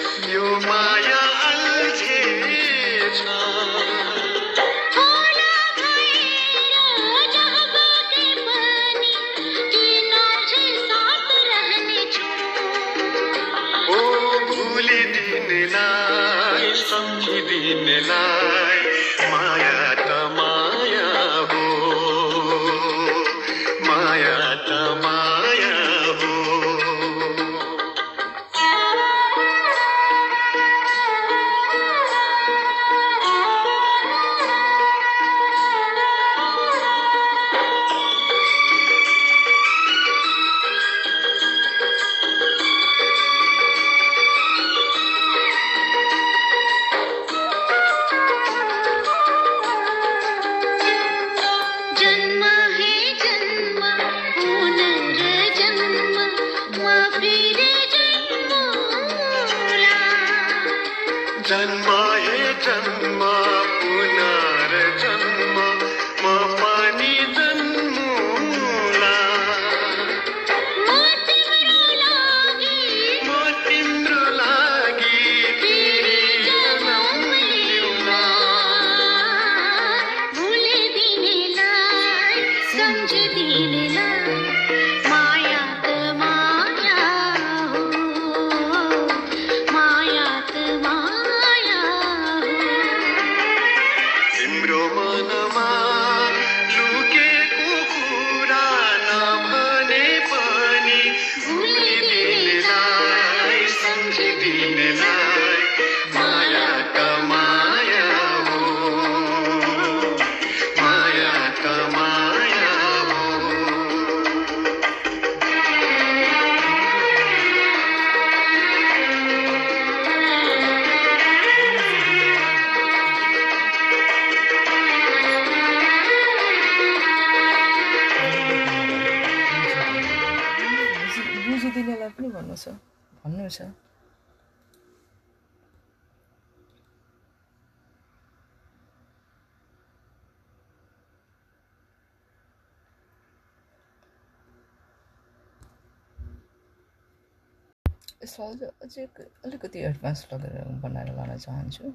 चाहन्छु।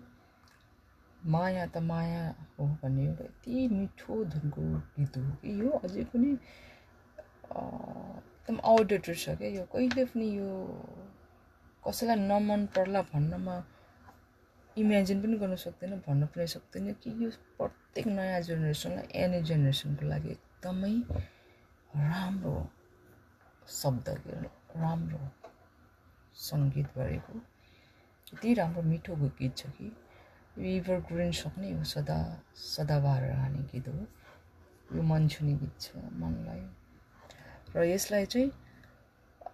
माया त माया हो भन्ने एउटा यति मिठो धुनको गीत हो कि यो अझै पनि एकदम आउटडेटेड छ क्या यो। कहिले पनि यो कसैलाई नमन पर्ला भन्नमा इमेजिन पनि गर्न सक्दैन भन्न पनि सक्दैन कि यो प्रत्येक नयाँ जेनेरेसनलाई एनी जेनेरेसनको लागि एकदमै राम्रो शब्द राम्रो सङ्गीत गरेको यति राम्रो मिठो गीत छ कि यो एभर ग्रिन सक्ने हो सदा सदाबहार रहने गीत हो यो मन छुने गीत छ मनलाई र यसलाई चाहिँ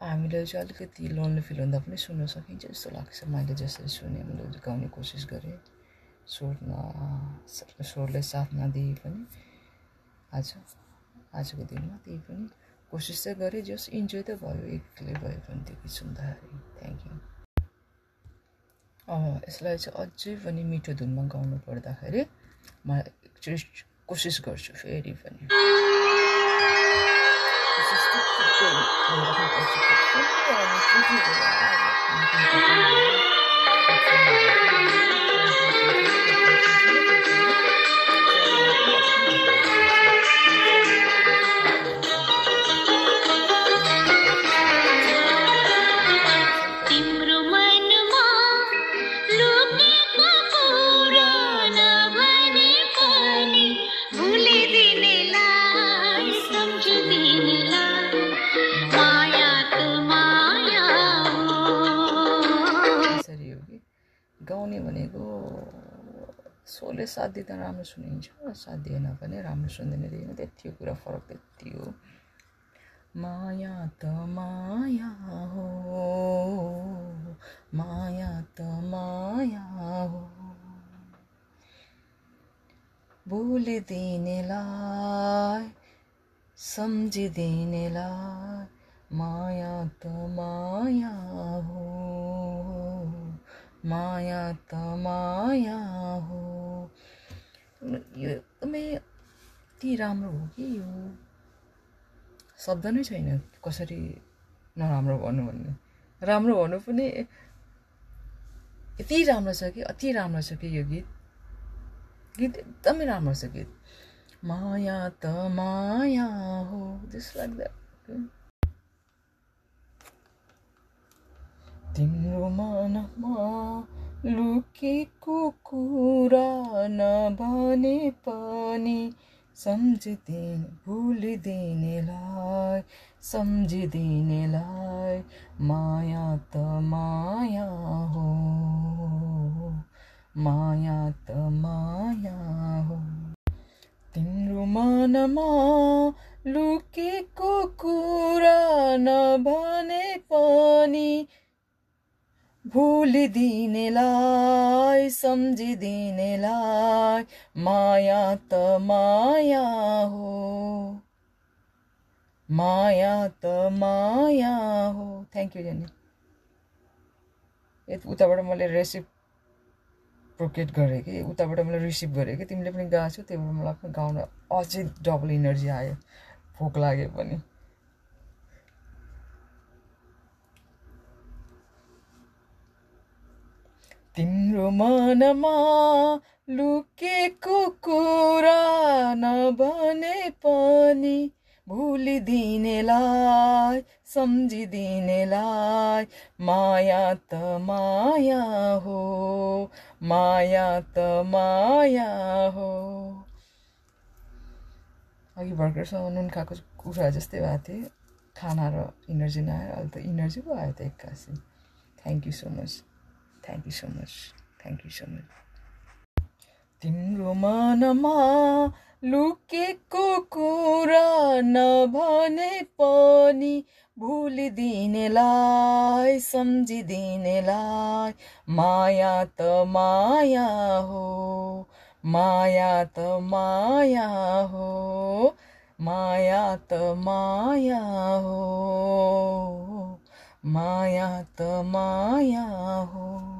हामीले चाहिँ अलिकति लोन्ली फिल हुँदा पनि सुन्न सकिन्छ जस्तो लाग्छ मैले जसरी सुने मैले गाउने कोसिस गरेँ स्वर न स्वरले साथ नदिए पनि आज आजको दिनमा त्यही पनि कोसिस चाहिँ गरेँ जस इन्जोय त भयो एक्लै भयो भने त्यो गीत सुन्दाखेरि थ्याङ्क यू यसलाई चाहिँ अझै पनि मिठो धुनमा गाउनु पर्दाखेरि म एकचोटि कोसिस गर्छु फेरि पनि। राम्रो सुनिन्छ साथ दिएन भने राम्रो सुन्दैन दिएन। त्यति हो कुरा फरक त्यति हो माया त माया हो माया त माया हो। भुलिदिनेलाई सम्झिदिनेलाई माया त माया हो माया त माया हो। यो एकदमै यति राम्रो हो कि यो? शब्द नै छैन कसरी नराम्रो भन्नु भन्ने। राम्रो भन्नु पनि यति राम्रो छ कि अति राम्रो छ कि यो गीत? गीत एकदमै राम्रो छ गीत। माया त माया हो लाइक द्याट तिम्रो मनमा लुकेको कुरा नभने पनि सम्झिदिने भुलिदिनेलाई सम्झिदिनेलाई माया त माया हो माया त माया हो। तिम्रो मनमा लुकेको कुरा नभने पनि भुलिदिनेलाई सम्झिदिनेलाई माया त माया हो। माया त माया हो। थ्याङ्क यू जेनी उताबाट मैले रेसिप प्रोकेट गरेँ कि उताबाट मैले रिसिभ गरेँ कि तिमीले पनि गाएको छौ त्यही भएर मलाई पनि गाउन अझै डबल इनर्जी आयो भोक लाग्यो पनि। तिम्रो मनमा लुकेको कुरा नभने पनि भुलिदिनेलाई सम्झिदिनेलाई। माया त माया हो माया त माया हो। अघि भर्खरसँग नुन खाएको कुरा जस्तै भएको थियो। खाना र इनर्जी नआयो अहिले त इनर्जी पो आयो त एक्कासी। Thank you so much thank you so much thank you so much तिम्रो मनमा लुकेको कुरा नभने पनि भुलिदिनेलाई सम्झिदिनेलाई। माया त माया हो माया त माया हो माया त माया हो माया त माया हो।